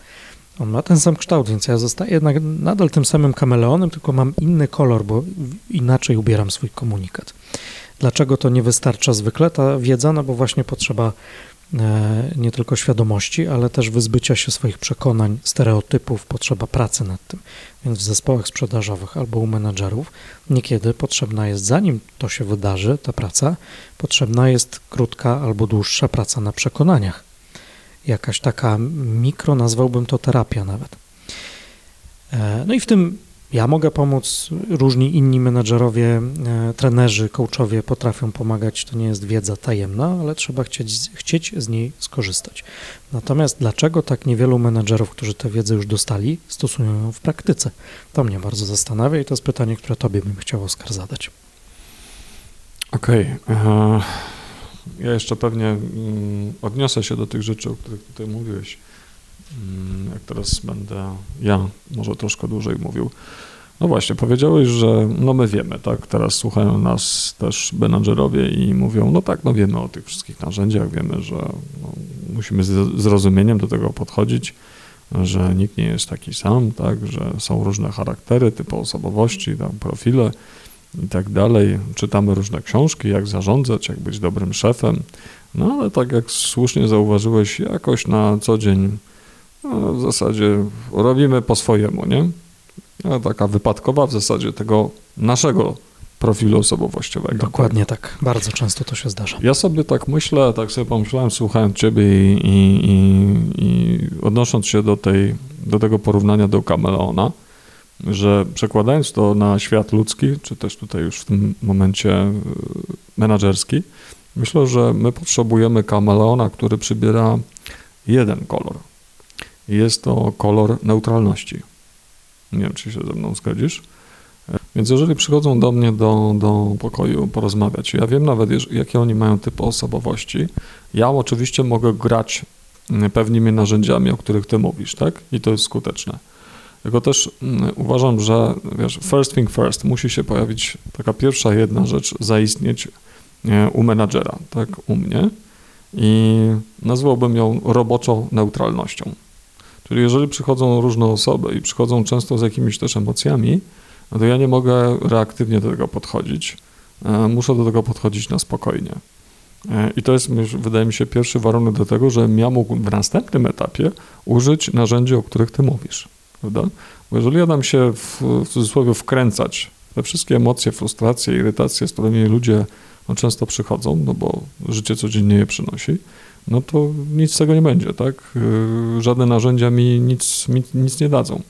on ma ten sam kształt, więc ja zostaję jednak nadal tym samym kameleonem, tylko mam inny kolor, bo inaczej ubieram swój komunikat. Dlaczego to nie wystarcza zwykle ta wiedza? No bo właśnie potrzeba e, nie tylko świadomości, ale też wyzbycia się swoich przekonań, stereotypów, potrzeba pracy nad tym. Więc w zespołach sprzedażowych albo u menedżerów niekiedy potrzebna jest, zanim to się wydarzy, ta praca, potrzebna jest krótka albo dłuższa praca na przekonaniach jakaś taka mikro, nazwałbym to terapia nawet. E, no i w tym ja mogę pomóc, różni inni menedżerowie, e, trenerzy, coachowie potrafią pomagać. To nie jest wiedza tajemna, ale trzeba chcieć, chcieć z niej skorzystać. Natomiast dlaczego tak niewielu menedżerów, którzy tę wiedzę już dostali, stosują ją w praktyce? To mnie bardzo zastanawia i to jest pytanie, które Tobie bym chciał, Oskar, zadać. Okej. Okay. Ja jeszcze pewnie mm, odniosę się do tych rzeczy, o których tutaj mówiłeś. Mm, jak teraz będę ja może troszkę dłużej mówił. No właśnie, powiedziałeś, że no my wiemy, tak? Teraz słuchają nas też menadżerowie i mówią, no tak, no wiemy o tych wszystkich narzędziach, wiemy, że no, musimy z zrozumieniem do tego podchodzić, że nikt nie jest taki sam, tak? Że są różne charaktery, typy osobowości, tam profile i tak dalej. Czytamy różne książki, jak zarządzać, jak być dobrym szefem, no ale tak jak słusznie zauważyłeś, jakoś na co dzień no, w zasadzie robimy po swojemu, nie? No, taka wypadkowa w zasadzie tego naszego profilu osobowościowego. Dokładnie tak. Bardzo często to się zdarza. Ja sobie tak myślę, tak sobie pomyślałem, słuchając ciebie i, i, i, i odnosząc się do, tej, do tego porównania do kameleona, że przekładając to na świat ludzki, czy też tutaj już w tym momencie y, menedżerski, myślę, że my potrzebujemy kameleona, który przybiera jeden kolor. Jest to kolor neutralności. Nie wiem, czy się ze mną zgodzisz. Więc jeżeli przychodzą do mnie do, do pokoju porozmawiać, ja wiem nawet, jakie oni mają typy osobowości, ja oczywiście mogę grać mm, pewnymi narzędziami, o których ty mówisz, tak? I to jest skuteczne. Tylko też mm, uważam, że wiesz, first thing first, musi się pojawić taka pierwsza jedna rzecz, zaistnieć e, u menadżera, tak, u mnie i nazwałbym ją roboczą neutralnością. Czyli jeżeli przychodzą różne osoby i przychodzą często z jakimiś też emocjami, no to ja nie mogę reaktywnie do tego podchodzić. E, muszę do tego podchodzić na spokojnie. E, I to jest, wydaje mi się, pierwszy warunek do tego, że ja mógł w następnym etapie użyć narzędzi, o których ty mówisz. Prawda? Bo jeżeli ja dam się w, w cudzysłowie wkręcać te wszystkie emocje, frustracje, irytacje, z którymi ludzie no, często przychodzą, no bo życie codziennie je przynosi, no to nic z tego nie będzie, tak? Y, żadne narzędzia mi nic, mi nic nie dadzą.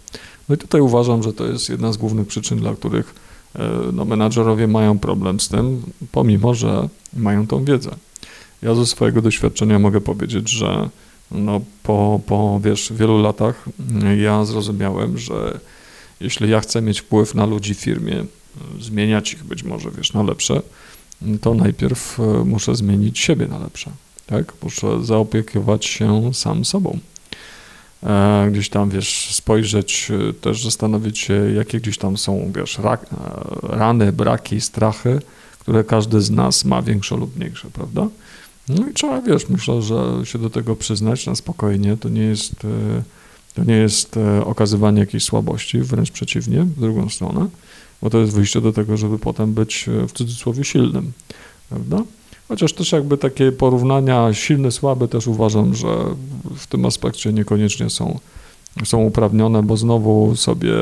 No i tutaj uważam, że to jest jedna z głównych przyczyn, dla których y, no, menadżerowie mają problem z tym, pomimo, że mają tą wiedzę. Ja ze swojego doświadczenia mogę powiedzieć, że no, po, po wiesz, wielu latach ja zrozumiałem, że jeśli ja chcę mieć wpływ na ludzi w firmie, zmieniać ich być może, wiesz, na lepsze, to najpierw muszę zmienić siebie na lepsze tak? Muszę zaopiekować się sam sobą. E, gdzieś tam, wiesz, spojrzeć, e, też zastanowić się, jakie gdzieś tam są, wiesz, e, rany, braki, strachy, które każdy z nas ma większe lub mniejsze, prawda? No i trzeba, wiesz, myślę, że się do tego przyznać na spokojnie, to nie jest, to nie jest okazywanie jakiejś słabości, wręcz przeciwnie, w drugą stronę, bo to jest wyjście do tego, żeby potem być w cudzysłowie silnym, prawda? Chociaż też jakby takie porównania silny, słaby też uważam, że w tym aspekcie niekoniecznie są, są uprawnione, bo znowu sobie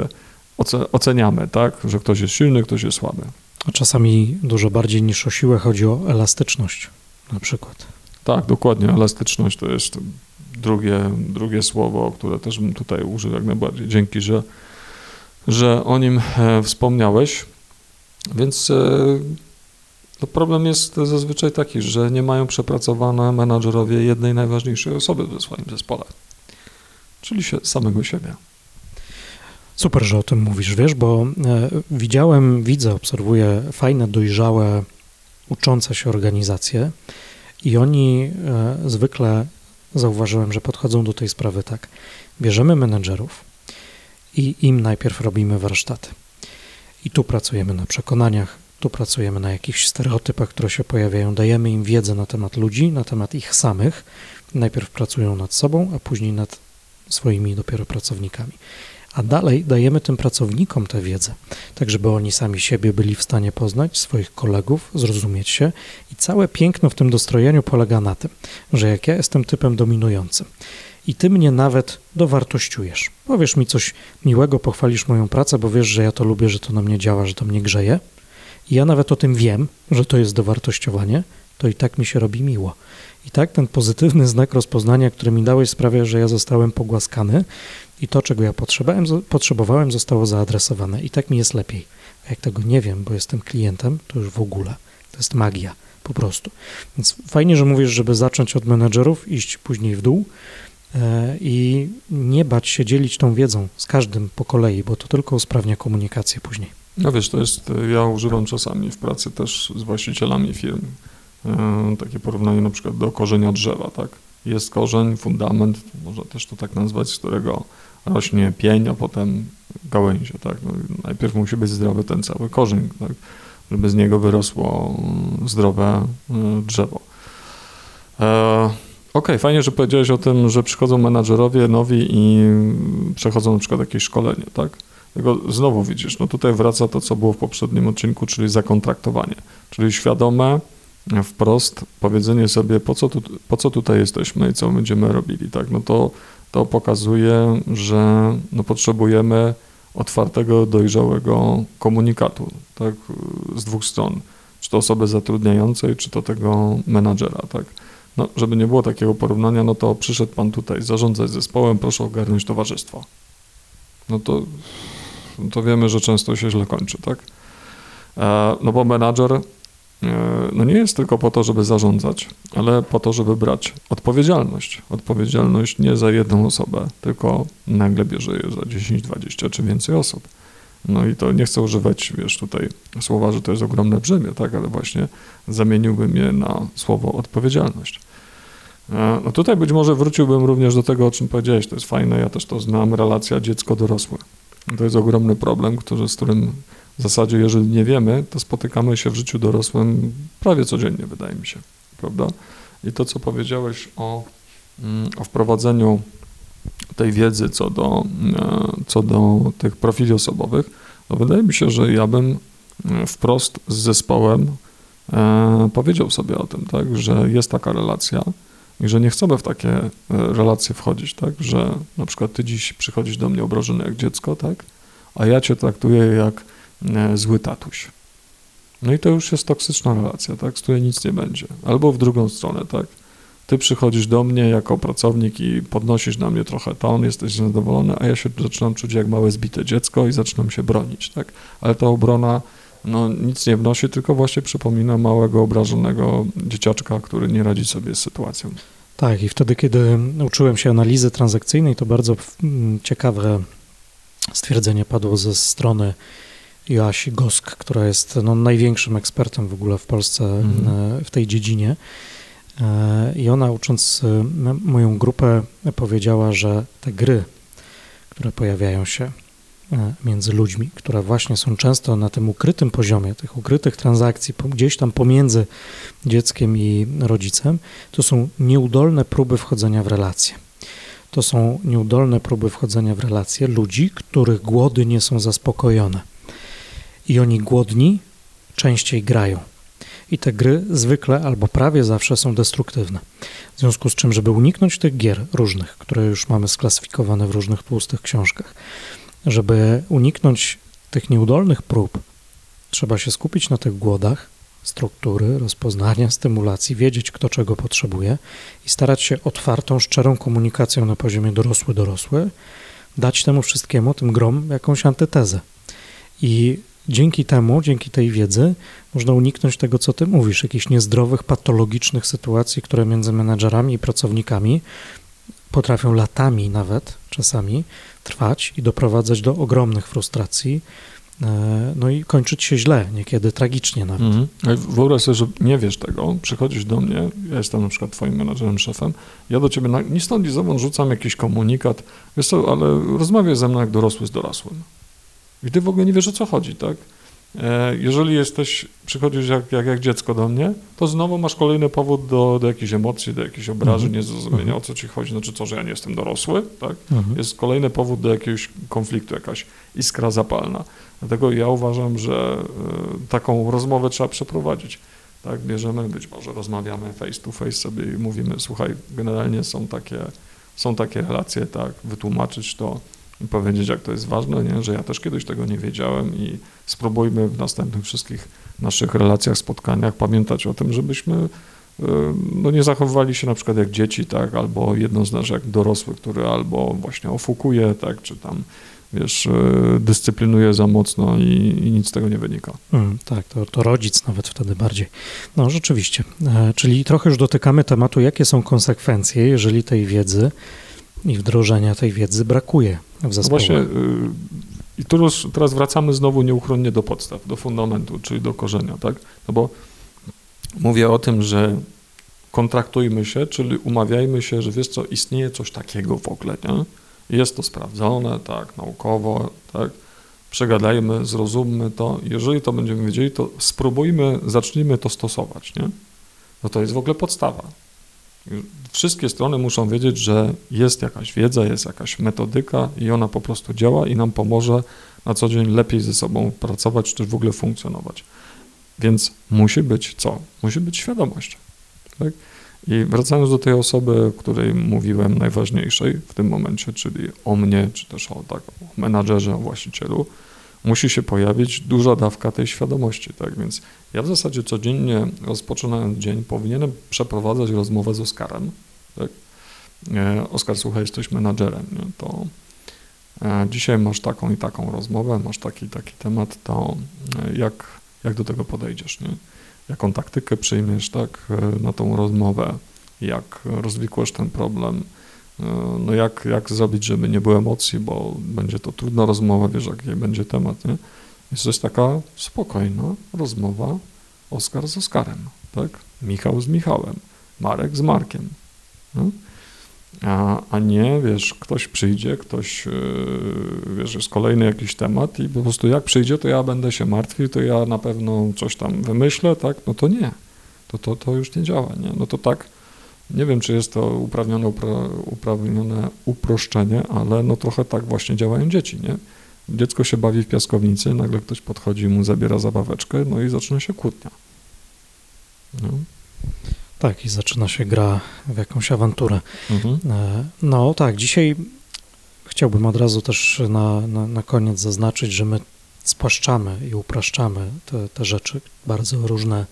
oceniamy, tak, że ktoś jest silny, ktoś jest słaby. A czasami dużo bardziej niż o siłę chodzi o elastyczność na przykład. Tak, dokładnie. Elastyczność to jest drugie, drugie słowo, które też bym tutaj użył jak najbardziej. Dzięki, że, że o nim e, wspomniałeś. Więc e, to problem jest zazwyczaj taki, że nie mają przepracowane menadżerowie jednej najważniejszej osoby w swoim zespole, czyli się, samego siebie. Super, że o tym mówisz, wiesz, bo e, widziałem, widzę, obserwuję fajne, dojrzałe, uczące się organizacje i oni e, zwykle, zauważyłem, że podchodzą do tej sprawy tak. Bierzemy menedżerów i im najpierw robimy warsztaty. I tu pracujemy na przekonaniach, tu pracujemy na jakichś stereotypach, które się pojawiają, dajemy im wiedzę na temat ludzi, na temat ich samych. Najpierw pracują nad sobą, a później nad swoimi dopiero pracownikami. A dalej dajemy tym pracownikom tę wiedzę, tak żeby oni sami siebie byli w stanie poznać, swoich kolegów, zrozumieć się. I całe piękno w tym dostrojeniu polega na tym, że jak ja jestem typem dominującym i ty mnie nawet dowartościujesz, powiesz mi coś miłego, pochwalisz moją pracę, bo wiesz, że ja to lubię, że to na mnie działa, że to mnie grzeje, i ja nawet o tym wiem, że to jest dowartościowanie, to i tak mi się robi miło. I tak ten pozytywny znak rozpoznania, który mi dałeś, sprawia, że ja zostałem pogłaskany i to, czego ja potrzebowałem, potrzebowałem, zostało zaadresowane. I tak mi jest lepiej. A jak tego nie wiem, bo jestem klientem, to już w ogóle. To jest magia, po prostu. Więc fajnie, że mówisz, żeby zacząć od menedżerów, iść później w dół e, i nie bać się dzielić tą wiedzą z każdym po kolei, bo to tylko usprawnia komunikację później. No wiesz, to jest, ja używam czasami w pracy też z właścicielami firm takie porównanie na przykład do korzenia drzewa, tak? jest korzeń, fundament, można też to tak nazwać, z którego rośnie pień, a potem gałęzie, tak? No, najpierw musi być zdrowy ten cały korzeń, tak? żeby z niego wyrosło mm, zdrowe y, drzewo. E, okay, fajnie, że powiedziałeś o tym, że przychodzą menadżerowie nowi i przechodzą na przykład jakieś szkolenie, tak? Tylko znowu widzisz, no tutaj wraca to, co było w poprzednim odcinku, czyli zakontraktowanie, czyli świadome, wprost powiedzenie sobie, po co, tu, po co tutaj jesteśmy i co będziemy robili, tak? No to, to pokazuje, że no potrzebujemy otwartego, dojrzałego komunikatu, tak? Z dwóch stron, czy to osoby zatrudniającej, czy to tego menadżera, tak? No, żeby nie było takiego porównania, no to przyszedł pan tutaj zarządzać zespołem, proszę ogarnąć towarzystwo. No to, to wiemy, że często się źle kończy, tak? E, no bo menadżer no nie jest tylko po to, żeby zarządzać, ale po to, żeby brać odpowiedzialność. Odpowiedzialność nie za jedną osobę, tylko nagle bierze je za 10, 20 czy więcej osób. No i to nie chcę używać, wiesz, tutaj słowa, że to jest ogromne brzemię, tak, ale właśnie zamieniłbym je na słowo odpowiedzialność. E, no tutaj być może wróciłbym również do tego, o czym powiedziałeś, to jest fajne, ja też to znam, relacja dziecko-dorosłe. To jest ogromny problem, który, z którym w zasadzie, jeżeli nie wiemy, to spotykamy się w życiu dorosłym prawie codziennie, wydaje mi się, prawda? I to, co powiedziałeś o, mm, o wprowadzeniu tej wiedzy co do, e, co do tych profili osobowych, to wydaje mi się, że ja bym e, wprost z zespołem e, powiedział sobie o tym, tak, że jest taka relacja i że nie chcemy w takie relacje wchodzić, tak, że na przykład ty dziś przychodzisz do mnie obrażony jak dziecko, tak, a ja cię traktuję jak zły tatuś. No i to już jest toksyczna relacja, tak, z której nic nie będzie. Albo w drugą stronę, tak, ty przychodzisz do mnie jako pracownik i podnosisz na mnie trochę ton, jesteś zadowolony, a ja się zaczynam czuć jak małe zbite dziecko i zaczynam się bronić, tak? Ale ta obrona no, nic nie wnosi, tylko właśnie przypomina małego, obrażonego dzieciaczka, który nie radzi sobie z sytuacją. Tak, i wtedy, kiedy uczyłem się analizy transakcyjnej, to bardzo mm, ciekawe stwierdzenie padło ze strony Joasi Gosk, która jest no, największym ekspertem w ogóle w Polsce mm. w tej dziedzinie. E, I ona ucząc e, moją grupę powiedziała, że te gry, które pojawiają się e, między ludźmi, które właśnie są często na tym ukrytym poziomie, tych ukrytych transakcji, gdzieś tam pomiędzy dzieckiem i rodzicem, to są nieudolne próby wchodzenia w relacje. To są nieudolne próby wchodzenia w relacje ludzi, których głody nie są zaspokojone. I oni głodni częściej grają i te gry zwykle albo prawie zawsze są destruktywne. W związku z czym, żeby uniknąć tych gier różnych, które już mamy sklasyfikowane w różnych tłustych książkach, żeby uniknąć tych nieudolnych prób, trzeba się skupić na tych głodach, struktury, rozpoznania, stymulacji, wiedzieć, kto czego potrzebuje i starać się otwartą, szczerą komunikacją na poziomie dorosły-dorosły, dać temu wszystkiemu, tym grom, jakąś antytezę. I Dzięki temu, dzięki tej wiedzy, można uniknąć tego, co ty mówisz, jakichś niezdrowych, patologicznych sytuacji, które między menedżerami i pracownikami potrafią latami nawet czasami trwać i doprowadzać do ogromnych frustracji, e, no i kończyć się źle, niekiedy tragicznie nawet. Mm. Wyobraź sobie, że nie wiesz tego, przychodzisz do mnie, ja jestem na przykład twoim menadżerem, szefem, ja do ciebie na, ni stąd, ni zowąd rzucam jakiś komunikat, wiesz co, ale rozmawiaj ze mną jak dorosły z dorosłym. I ty w ogóle nie wiesz, o co chodzi, tak? E, jeżeli jesteś, przychodzisz jak, jak, jak dziecko do mnie, to znowu masz kolejny powód do, do jakichś emocji, do jakichś obrażeń, mhm. niezrozumienia, mhm. o co ci chodzi, znaczy co, że ja nie jestem dorosły, tak? Mhm. Jest kolejny powód do jakiegoś konfliktu, jakaś iskra zapalna. Dlatego ja uważam, że y, taką rozmowę trzeba przeprowadzić. Tak, bierzemy, być może rozmawiamy face to face sobie i mówimy, słuchaj, generalnie są takie, są takie relacje, tak, wytłumaczyć to, i powiedzieć, jak to jest ważne, nie? że ja też kiedyś tego nie wiedziałem i spróbujmy w następnych wszystkich naszych relacjach, spotkaniach pamiętać o tym, żebyśmy e, no nie zachowywali się na przykład jak dzieci, tak, albo jedno z nas jak dorosły, który albo właśnie ofukuje, tak, czy tam, wiesz, e, dyscyplinuje za mocno i, i nic z tego nie wynika. Mm, tak, to, to rodzic nawet wtedy bardziej. No rzeczywiście, e, czyli trochę już dotykamy tematu, jakie są konsekwencje, jeżeli tej wiedzy i wdrożenia tej wiedzy brakuje w zespole. No właśnie, y, i tu już teraz wracamy znowu nieuchronnie do podstaw, do fundamentu, czyli do korzenia, tak? No bo mówię o tym, że kontraktujmy się, czyli umawiajmy się, że wiesz co, istnieje coś takiego w ogóle, nie? Jest to sprawdzone, tak, naukowo, tak. Przegadajmy, zrozummy to. Jeżeli to będziemy wiedzieli, to spróbujmy, zacznijmy to stosować, nie? No to jest w ogóle podstawa. Wszystkie strony muszą wiedzieć, że jest jakaś wiedza, jest jakaś metodyka i ona po prostu działa i nam pomoże na co dzień lepiej ze sobą pracować, czy też w ogóle funkcjonować. Więc musi być co? Musi być świadomość. Tak? I wracając do tej osoby, o której mówiłem najważniejszej w tym momencie, czyli o mnie, czy też o, tak, o menadżerze, o właścicielu, musi się pojawić duża dawka tej świadomości, tak? Więc ja w zasadzie codziennie rozpoczynając dzień powinienem przeprowadzać rozmowę z Oskarem, tak? E, Oskar, słuchaj, jesteś menadżerem, nie? to e, dzisiaj masz taką i taką rozmowę, masz taki taki temat, to e, jak, jak do tego podejdziesz, nie? Jaką taktykę przyjmiesz, tak, na tą rozmowę, jak rozwikłasz ten problem, no jak, jak zrobić, żeby nie było emocji, bo będzie to trudna rozmowa, wiesz, jaki będzie temat, nie? Jest jest taka spokojna rozmowa Oskar z Oskarem, tak? Michał z Michałem, Marek z Markiem, no? a, a nie, wiesz, ktoś przyjdzie, ktoś, yy, wiesz, jest kolejny jakiś temat i po prostu jak przyjdzie, to ja będę się martwił, to ja na pewno coś tam wymyślę, tak? No to nie, to, to, to już nie działa, nie? No to tak nie wiem, czy jest to uprawnione, uprawnione uproszczenie, ale no trochę tak właśnie działają dzieci, nie? Dziecko się bawi w piaskownicy, nagle ktoś podchodzi, mu zabiera zabaweczkę, no i zaczyna się kłótnia. No. Tak, i zaczyna się gra w jakąś awanturę. Mhm. E, no tak, dzisiaj chciałbym od razu też na, na, na koniec zaznaczyć, że my spłaszczamy i upraszczamy te, te rzeczy, bardzo różne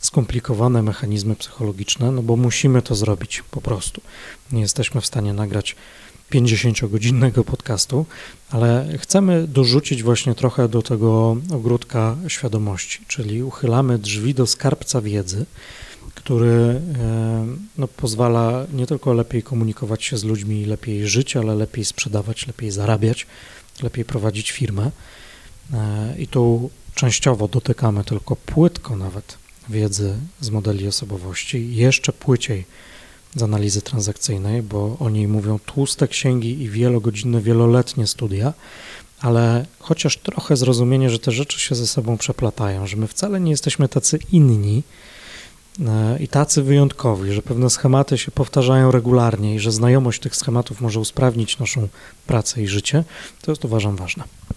skomplikowane mechanizmy psychologiczne, no bo musimy to zrobić po prostu. Nie jesteśmy w stanie nagrać 50-godzinnego podcastu, ale chcemy dorzucić właśnie trochę do tego ogródka świadomości, czyli uchylamy drzwi do skarbca wiedzy, który e, no, pozwala nie tylko lepiej komunikować się z ludźmi, lepiej żyć, ale lepiej sprzedawać, lepiej zarabiać, lepiej prowadzić firmę. E, I tu częściowo dotykamy tylko płytko nawet wiedzy z modeli osobowości, jeszcze płyciej z analizy transakcyjnej, bo o niej mówią tłuste księgi i wielogodzinne, wieloletnie studia, ale chociaż trochę zrozumienie, że te rzeczy się ze sobą przeplatają, że my wcale nie jesteśmy tacy inni e, i tacy wyjątkowi, że pewne schematy się powtarzają regularnie i że znajomość tych schematów może usprawnić naszą pracę i życie, to jest uważam ważne. Okej,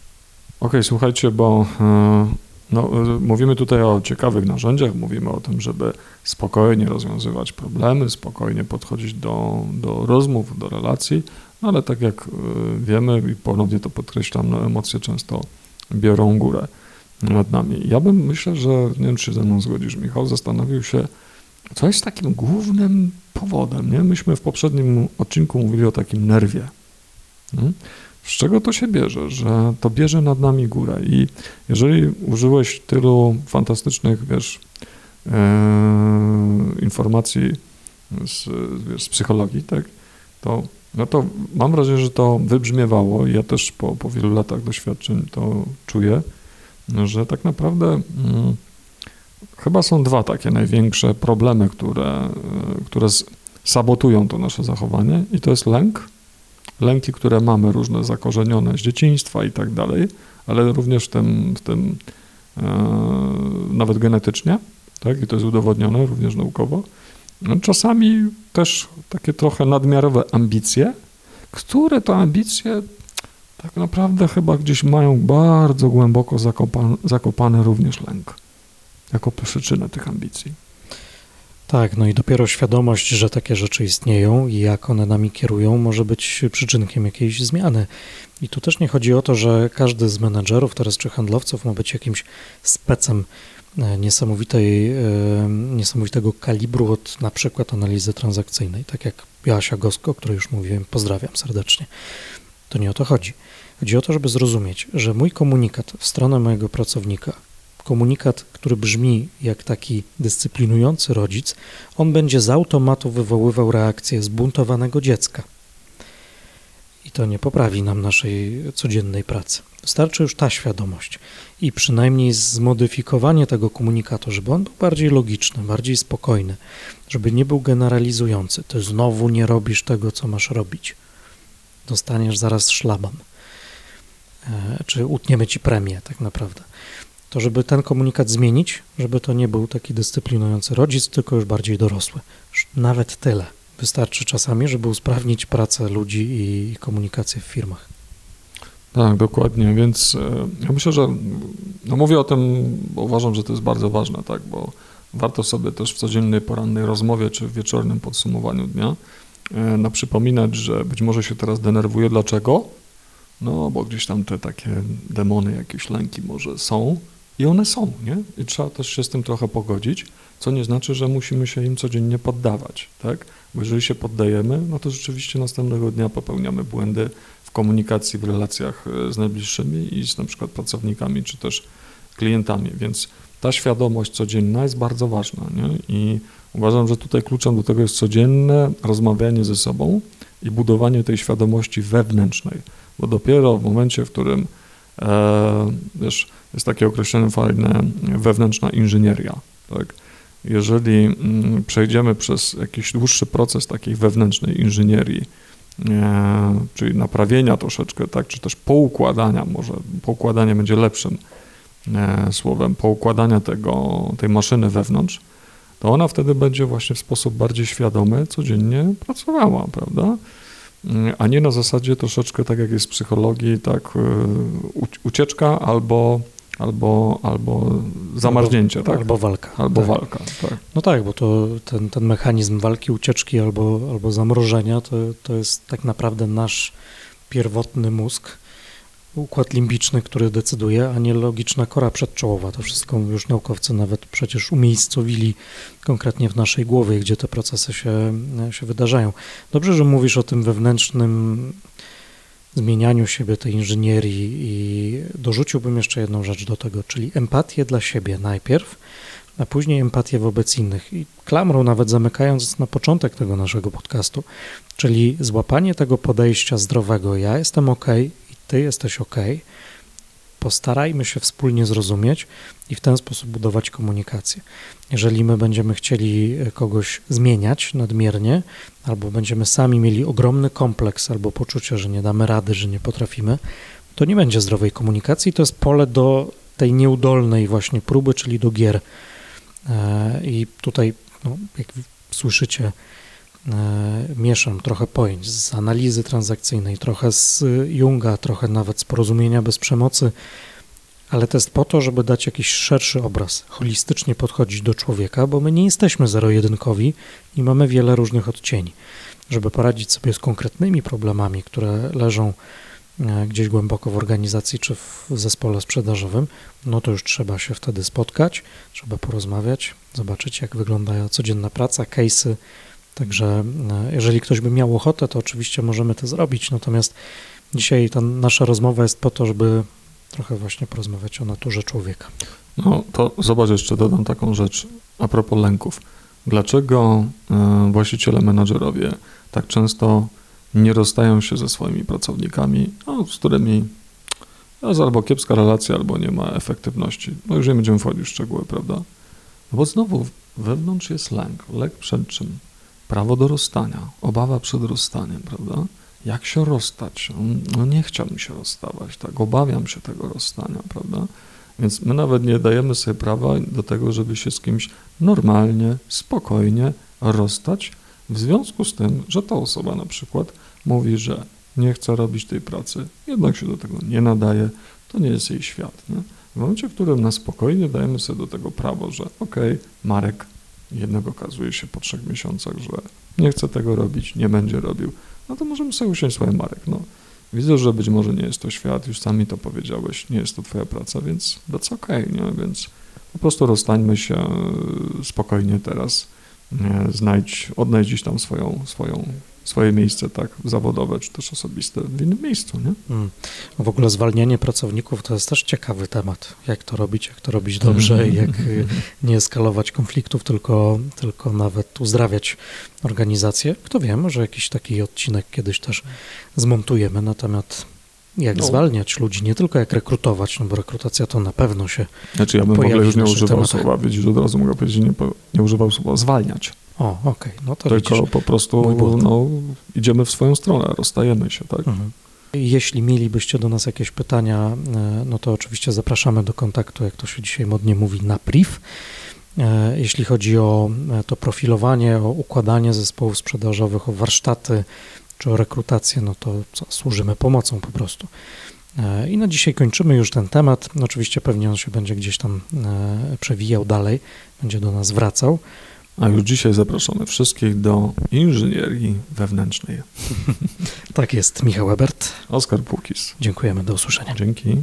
okay, słuchajcie, bo e, no, mówimy tutaj o ciekawych narzędziach, mówimy o tym, żeby spokojnie rozwiązywać problemy, spokojnie podchodzić do, do rozmów, do relacji, no ale tak jak y, wiemy i ponownie to podkreślam, no, emocje często biorą górę nad nami. Ja bym myślę, że, nie wiem czy ze mną zgodzisz, Michał, zastanowił się, co jest takim głównym powodem, nie? Myśmy w poprzednim odcinku mówili o takim nerwie. Z czego to się bierze, że to bierze nad nami górę. I jeżeli użyłeś tylu fantastycznych, wiesz, e, informacji z, wiesz, z psychologii, tak, to, no to mam wrażenie, że to wybrzmiewało. Ja też po, po wielu latach doświadczeń to czuję, że tak naprawdę mm, chyba są dwa takie największe problemy, które, e, które sabotują to nasze zachowanie. I to jest lęk lęki, które mamy, różne zakorzenione z dzieciństwa i tak dalej, ale również w tym, w tym e, nawet genetycznie, tak, i to jest udowodnione również naukowo. No, czasami też takie trochę nadmiarowe ambicje, które to ambicje tak naprawdę chyba gdzieś mają bardzo głęboko zakopany, zakopany również lęk jako przyczynę tych ambicji. Tak, no i dopiero świadomość, że takie rzeczy istnieją i jak one nami kierują, może być przyczynkiem jakiejś zmiany. I tu też nie chodzi o to, że każdy z menedżerów teraz czy handlowców ma być jakimś specem e, niesamowitej, e, niesamowitego kalibru od na przykład analizy transakcyjnej, tak jak Joasia Gosko, o której już mówiłem, pozdrawiam serdecznie. To nie o to chodzi. Chodzi o to, żeby zrozumieć, że mój komunikat w stronę mojego pracownika komunikat, który brzmi jak taki dyscyplinujący rodzic, on będzie z automatu wywoływał reakcję zbuntowanego dziecka. i to nie poprawi nam naszej codziennej pracy. Wystarczy już ta świadomość i przynajmniej zmodyfikowanie tego komunikatu, żeby on był bardziej logiczny, bardziej spokojny, żeby nie był generalizujący. Ty znowu nie robisz tego, co masz robić. Dostaniesz zaraz szlaban. E, czy utniemy ci premię, tak naprawdę. To, żeby ten komunikat zmienić, żeby to nie był taki dyscyplinujący rodzic, tylko już bardziej dorosły. Nawet tyle. Wystarczy czasami, żeby usprawnić pracę ludzi i komunikację w firmach. Tak, dokładnie, więc e, ja myślę, że no mówię o tym, bo uważam, że to jest bardzo ważne, tak, bo warto sobie też w codziennej porannej rozmowie czy w wieczornym podsumowaniu dnia e, na przypominać, że być może się teraz denerwuje. Dlaczego? No, bo gdzieś tam te takie demony, jakieś lęki może są i one są, nie? I trzeba też się z tym trochę pogodzić, co nie znaczy, że musimy się im codziennie poddawać, tak? Bo jeżeli się poddajemy, no to rzeczywiście następnego dnia popełniamy błędy w komunikacji, w relacjach e, z najbliższymi i z na przykład pracownikami, czy też klientami, więc ta świadomość codzienna jest bardzo ważna, nie? I uważam, że tutaj kluczem do tego jest codzienne rozmawianie ze sobą i budowanie tej świadomości wewnętrznej, bo dopiero w momencie, w którym wiesz, jest takie określenie fajne wewnętrzna inżynieria, tak? Jeżeli mm, przejdziemy przez jakiś dłuższy proces takiej wewnętrznej inżynierii, e, czyli naprawienia troszeczkę, tak, czy też poukładania, może poukładanie będzie lepszym e, słowem, poukładania tego, tej maszyny wewnątrz, to ona wtedy będzie właśnie w sposób bardziej świadomy codziennie pracowała, prawda? A nie na zasadzie troszeczkę tak jak jest w psychologii, tak, e, ucieczka albo albo, albo zamarznięcie, albo, tak? Albo walka. Albo tak. walka, tak. No tak, bo to ten, ten mechanizm walki, ucieczki albo, albo zamrożenia to, to jest tak naprawdę nasz pierwotny mózg, układ limbiczny, który decyduje, a nie logiczna kora przedczołowa. To wszystko już naukowcy nawet przecież umiejscowili konkretnie w naszej głowie, gdzie te procesy się, się wydarzają. Dobrze, że mówisz o tym wewnętrznym zmienianiu siebie, tej inżynierii i dorzuciłbym jeszcze jedną rzecz do tego, czyli empatię dla siebie najpierw, a później empatię wobec innych. I klamrą nawet zamykając na początek tego naszego podcastu, czyli złapanie tego podejścia zdrowego, ja jestem ok ty jesteś ok, postarajmy się wspólnie zrozumieć i w ten sposób budować komunikację. Jeżeli my będziemy chcieli kogoś zmieniać nadmiernie, albo będziemy sami mieli ogromny kompleks albo poczucie, że nie damy rady, że nie potrafimy, to nie będzie zdrowej komunikacji. To jest pole do tej nieudolnej właśnie próby, czyli do gier. E, I tutaj, no, jak słyszycie, e, mieszam trochę pojęć z analizy transakcyjnej, trochę z Junga, trochę nawet z porozumienia bez przemocy, ale to jest po to, żeby dać jakiś szerszy obraz, holistycznie podchodzić do człowieka, bo my nie jesteśmy zero-jedynkowi i mamy wiele różnych odcieni. Żeby poradzić sobie z konkretnymi problemami, które leżą e, gdzieś głęboko w organizacji czy w zespole sprzedażowym, no to już trzeba się wtedy spotkać, trzeba porozmawiać, zobaczyć, jak wygląda codzienna praca, case'y. Także e, jeżeli ktoś by miał ochotę, to oczywiście możemy to zrobić. Natomiast dzisiaj ta nasza rozmowa jest po to, żeby trochę właśnie porozmawiać o naturze człowieka. No to zobacz, jeszcze dodam taką rzecz a propos lęków. Dlaczego e, właściciele, menadżerowie tak często nie rozstają się ze swoimi pracownikami, no, z którymi jest albo kiepska relacja, albo nie ma efektywności. No już nie będziemy wchodzić w szczegóły, prawda? No bo znowu wewnątrz jest lęk. Lęk przed czym? Prawo do rozstania, obawa przed rozstaniem, prawda? jak się rozstać? No nie chciałbym się rozstawać, tak, obawiam się tego rozstania, prawda? Więc my nawet nie dajemy sobie prawa do tego, żeby się z kimś normalnie, spokojnie rozstać, w związku z tym, że ta osoba na przykład mówi, że nie chce robić tej pracy, jednak się do tego nie nadaje, to nie jest jej świat. Nie? W momencie, w którym na spokojnie dajemy sobie do tego prawo, że okej, okay, Marek jednego okazuje się po trzech miesiącach, że nie chce tego robić, nie będzie robił, no to możemy sobie usiąść swoje Marek. No, widzę, że być może nie jest to świat, już sami to powiedziałeś, nie jest to twoja praca, więc that's okej, okay, nie? Więc po prostu rozstańmy się e, spokojnie teraz, nie? znajdź, odnajdź tam swoją, swoją, swoje miejsce tak zawodowe czy też osobiste w innym miejscu, nie? Mm. W ogóle zwalnianie pracowników to jest też ciekawy temat. Jak to robić, jak to robić dobrze i jak nie eskalować konfliktów, tylko, tylko nawet uzdrawiać organizację. Kto wie, może jakiś taki odcinek kiedyś też zmontujemy na temat jak No. zwalniać ludzi, nie tylko jak rekrutować, no bo rekrutacja to na pewno się... Znaczy ja bym w ogóle już nie używał tematach. słowa, widzisz, od razu mogę powiedzieć, nie, nie używał słowa zwalniać, O, okej, no to tylko widzisz. po prostu no, idziemy w swoją stronę, rozstajemy się, tak? Mhm. Jeśli mielibyście do nas jakieś pytania, e, no to oczywiście zapraszamy do kontaktu, jak to się dzisiaj modnie mówi, na priv. E, Jeśli chodzi o e, to profilowanie, o układanie zespołów sprzedażowych, o warsztaty czy o rekrutację, no to co, służymy pomocą po prostu. I na dzisiaj kończymy już ten temat. Oczywiście pewnie on się będzie gdzieś tam przewijał dalej, będzie do nas wracał. A już dzisiaj zapraszamy wszystkich do inżynierii wewnętrznej. Tak jest, Michał Ebert. Oskar Pukis. Dziękujemy, do usłyszenia. Dzięki.